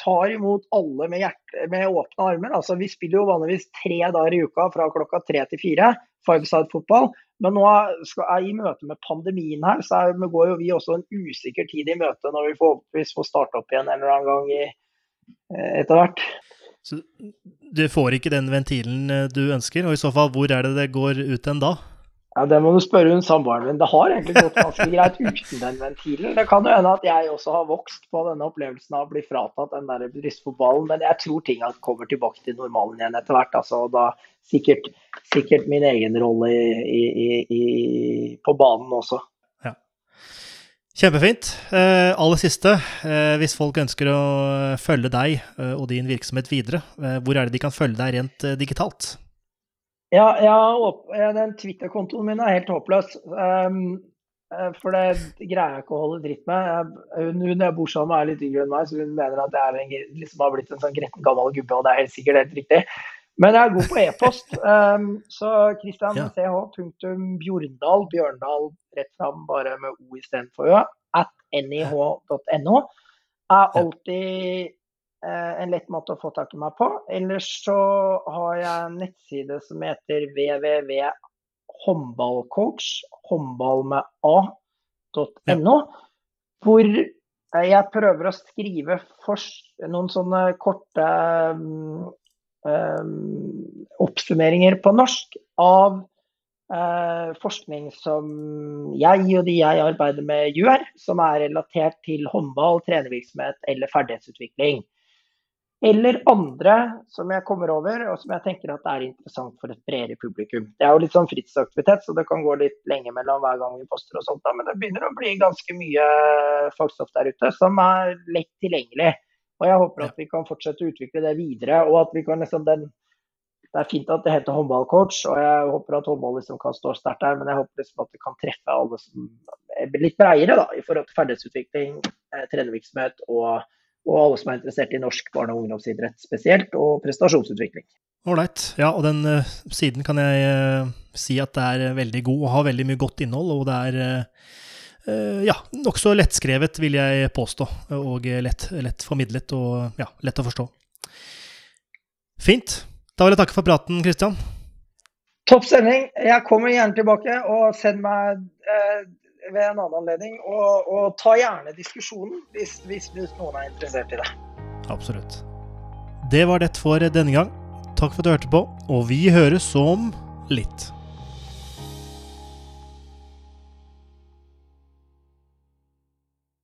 tar imot alle med, hjerte, med åpne armer. Altså, vi spiller jo vanligvis tre dager i uka fra klokka tre til fire, five-side fotball. Men nå skal, er, i møte med pandemien her, så er, går jo vi også en usikker tid i møte når vi forhåpentligvis får starte opp igjen en eller annen gang i, eh, etter hvert. Så du får ikke den ventilen eh, du ønsker, og i så fall, hvor er det det går ut hen da? Ja, Det må du spørre hun samboeren min. Det har egentlig gått ganske greit uten den ventilen. Det kan jo hende at jeg også har vokst på denne opplevelsen av å bli fratatt den der brystfotballen, men jeg tror ting kommer tilbake til normalen igjen etter hvert. Altså, da sikkert, sikkert min egen rolle i, i, i, på banen også. Ja. Kjempefint. Eh, aller siste, eh, hvis folk ønsker å følge deg eh, og din virksomhet videre, eh, hvor er det de kan følge deg rent eh, digitalt? Ja, ja den Twitter-kontoen min er helt håpløs. Um, for det greier jeg ikke å holde dritt med. Hun jeg bor sammen med er litt yngre enn meg, så hun mener at jeg en, liksom har blitt en sånn gretten gammel gubbe, og det er helt sikkert helt riktig. Men jeg er god på e-post. Um, så Christian ja. ch.bjorndal, Bjørndal rett fram, bare med o istedenfor ø, at nih.no, er alltid Eh, en lett måte å få tak i meg på. Ellers så har jeg en nettside som heter www.håndballcoach, håndball med a.no, hvor jeg prøver å skrive noen sånne korte um, oppsummeringer på norsk av uh, forskning som jeg og de jeg arbeider med gjør, som er relatert til håndball, trenervirksomhet eller ferdighetsutvikling. Eller andre som jeg kommer over, og som jeg tenker at er interessant for et bredere publikum. Det er jo litt sånn fritidsaktivitet, så det kan gå litt lenge mellom hver gang vi poster og sånt. Men det begynner å bli ganske mye fagstoff der ute som er lett tilgjengelig. Og jeg håper at vi kan fortsette å utvikle det videre. og at vi kan liksom den det er fint at det heter håndballcoach, og jeg håper at håndball liksom kan stå sterkt der. Men jeg håper liksom at det kan treffe alle som er litt bredere da, i forhold til ferdighetsutvikling, eh, trenervirksomhet og og alle som er interessert i norsk barne- og ungdomsidrett spesielt, og prestasjonsutvikling. Ålreit. Ja, og den uh, siden kan jeg uh, si at det er veldig god og har veldig mye godt innhold, og det er uh, ja, nokså lettskrevet, vil jeg påstå, og lett, lett, formidlet og ja, lett å forstå. Fint. Da vil jeg takke for praten, Kristian. Topp sending. Jeg kommer gjerne tilbake, og send meg ved en annen anledning. Og, og ta gjerne diskusjonen hvis, hvis, hvis, noen er interessert i det. Absolutt. Det var det for denne gang. Takk for at du hørte på, og vi høres om litt.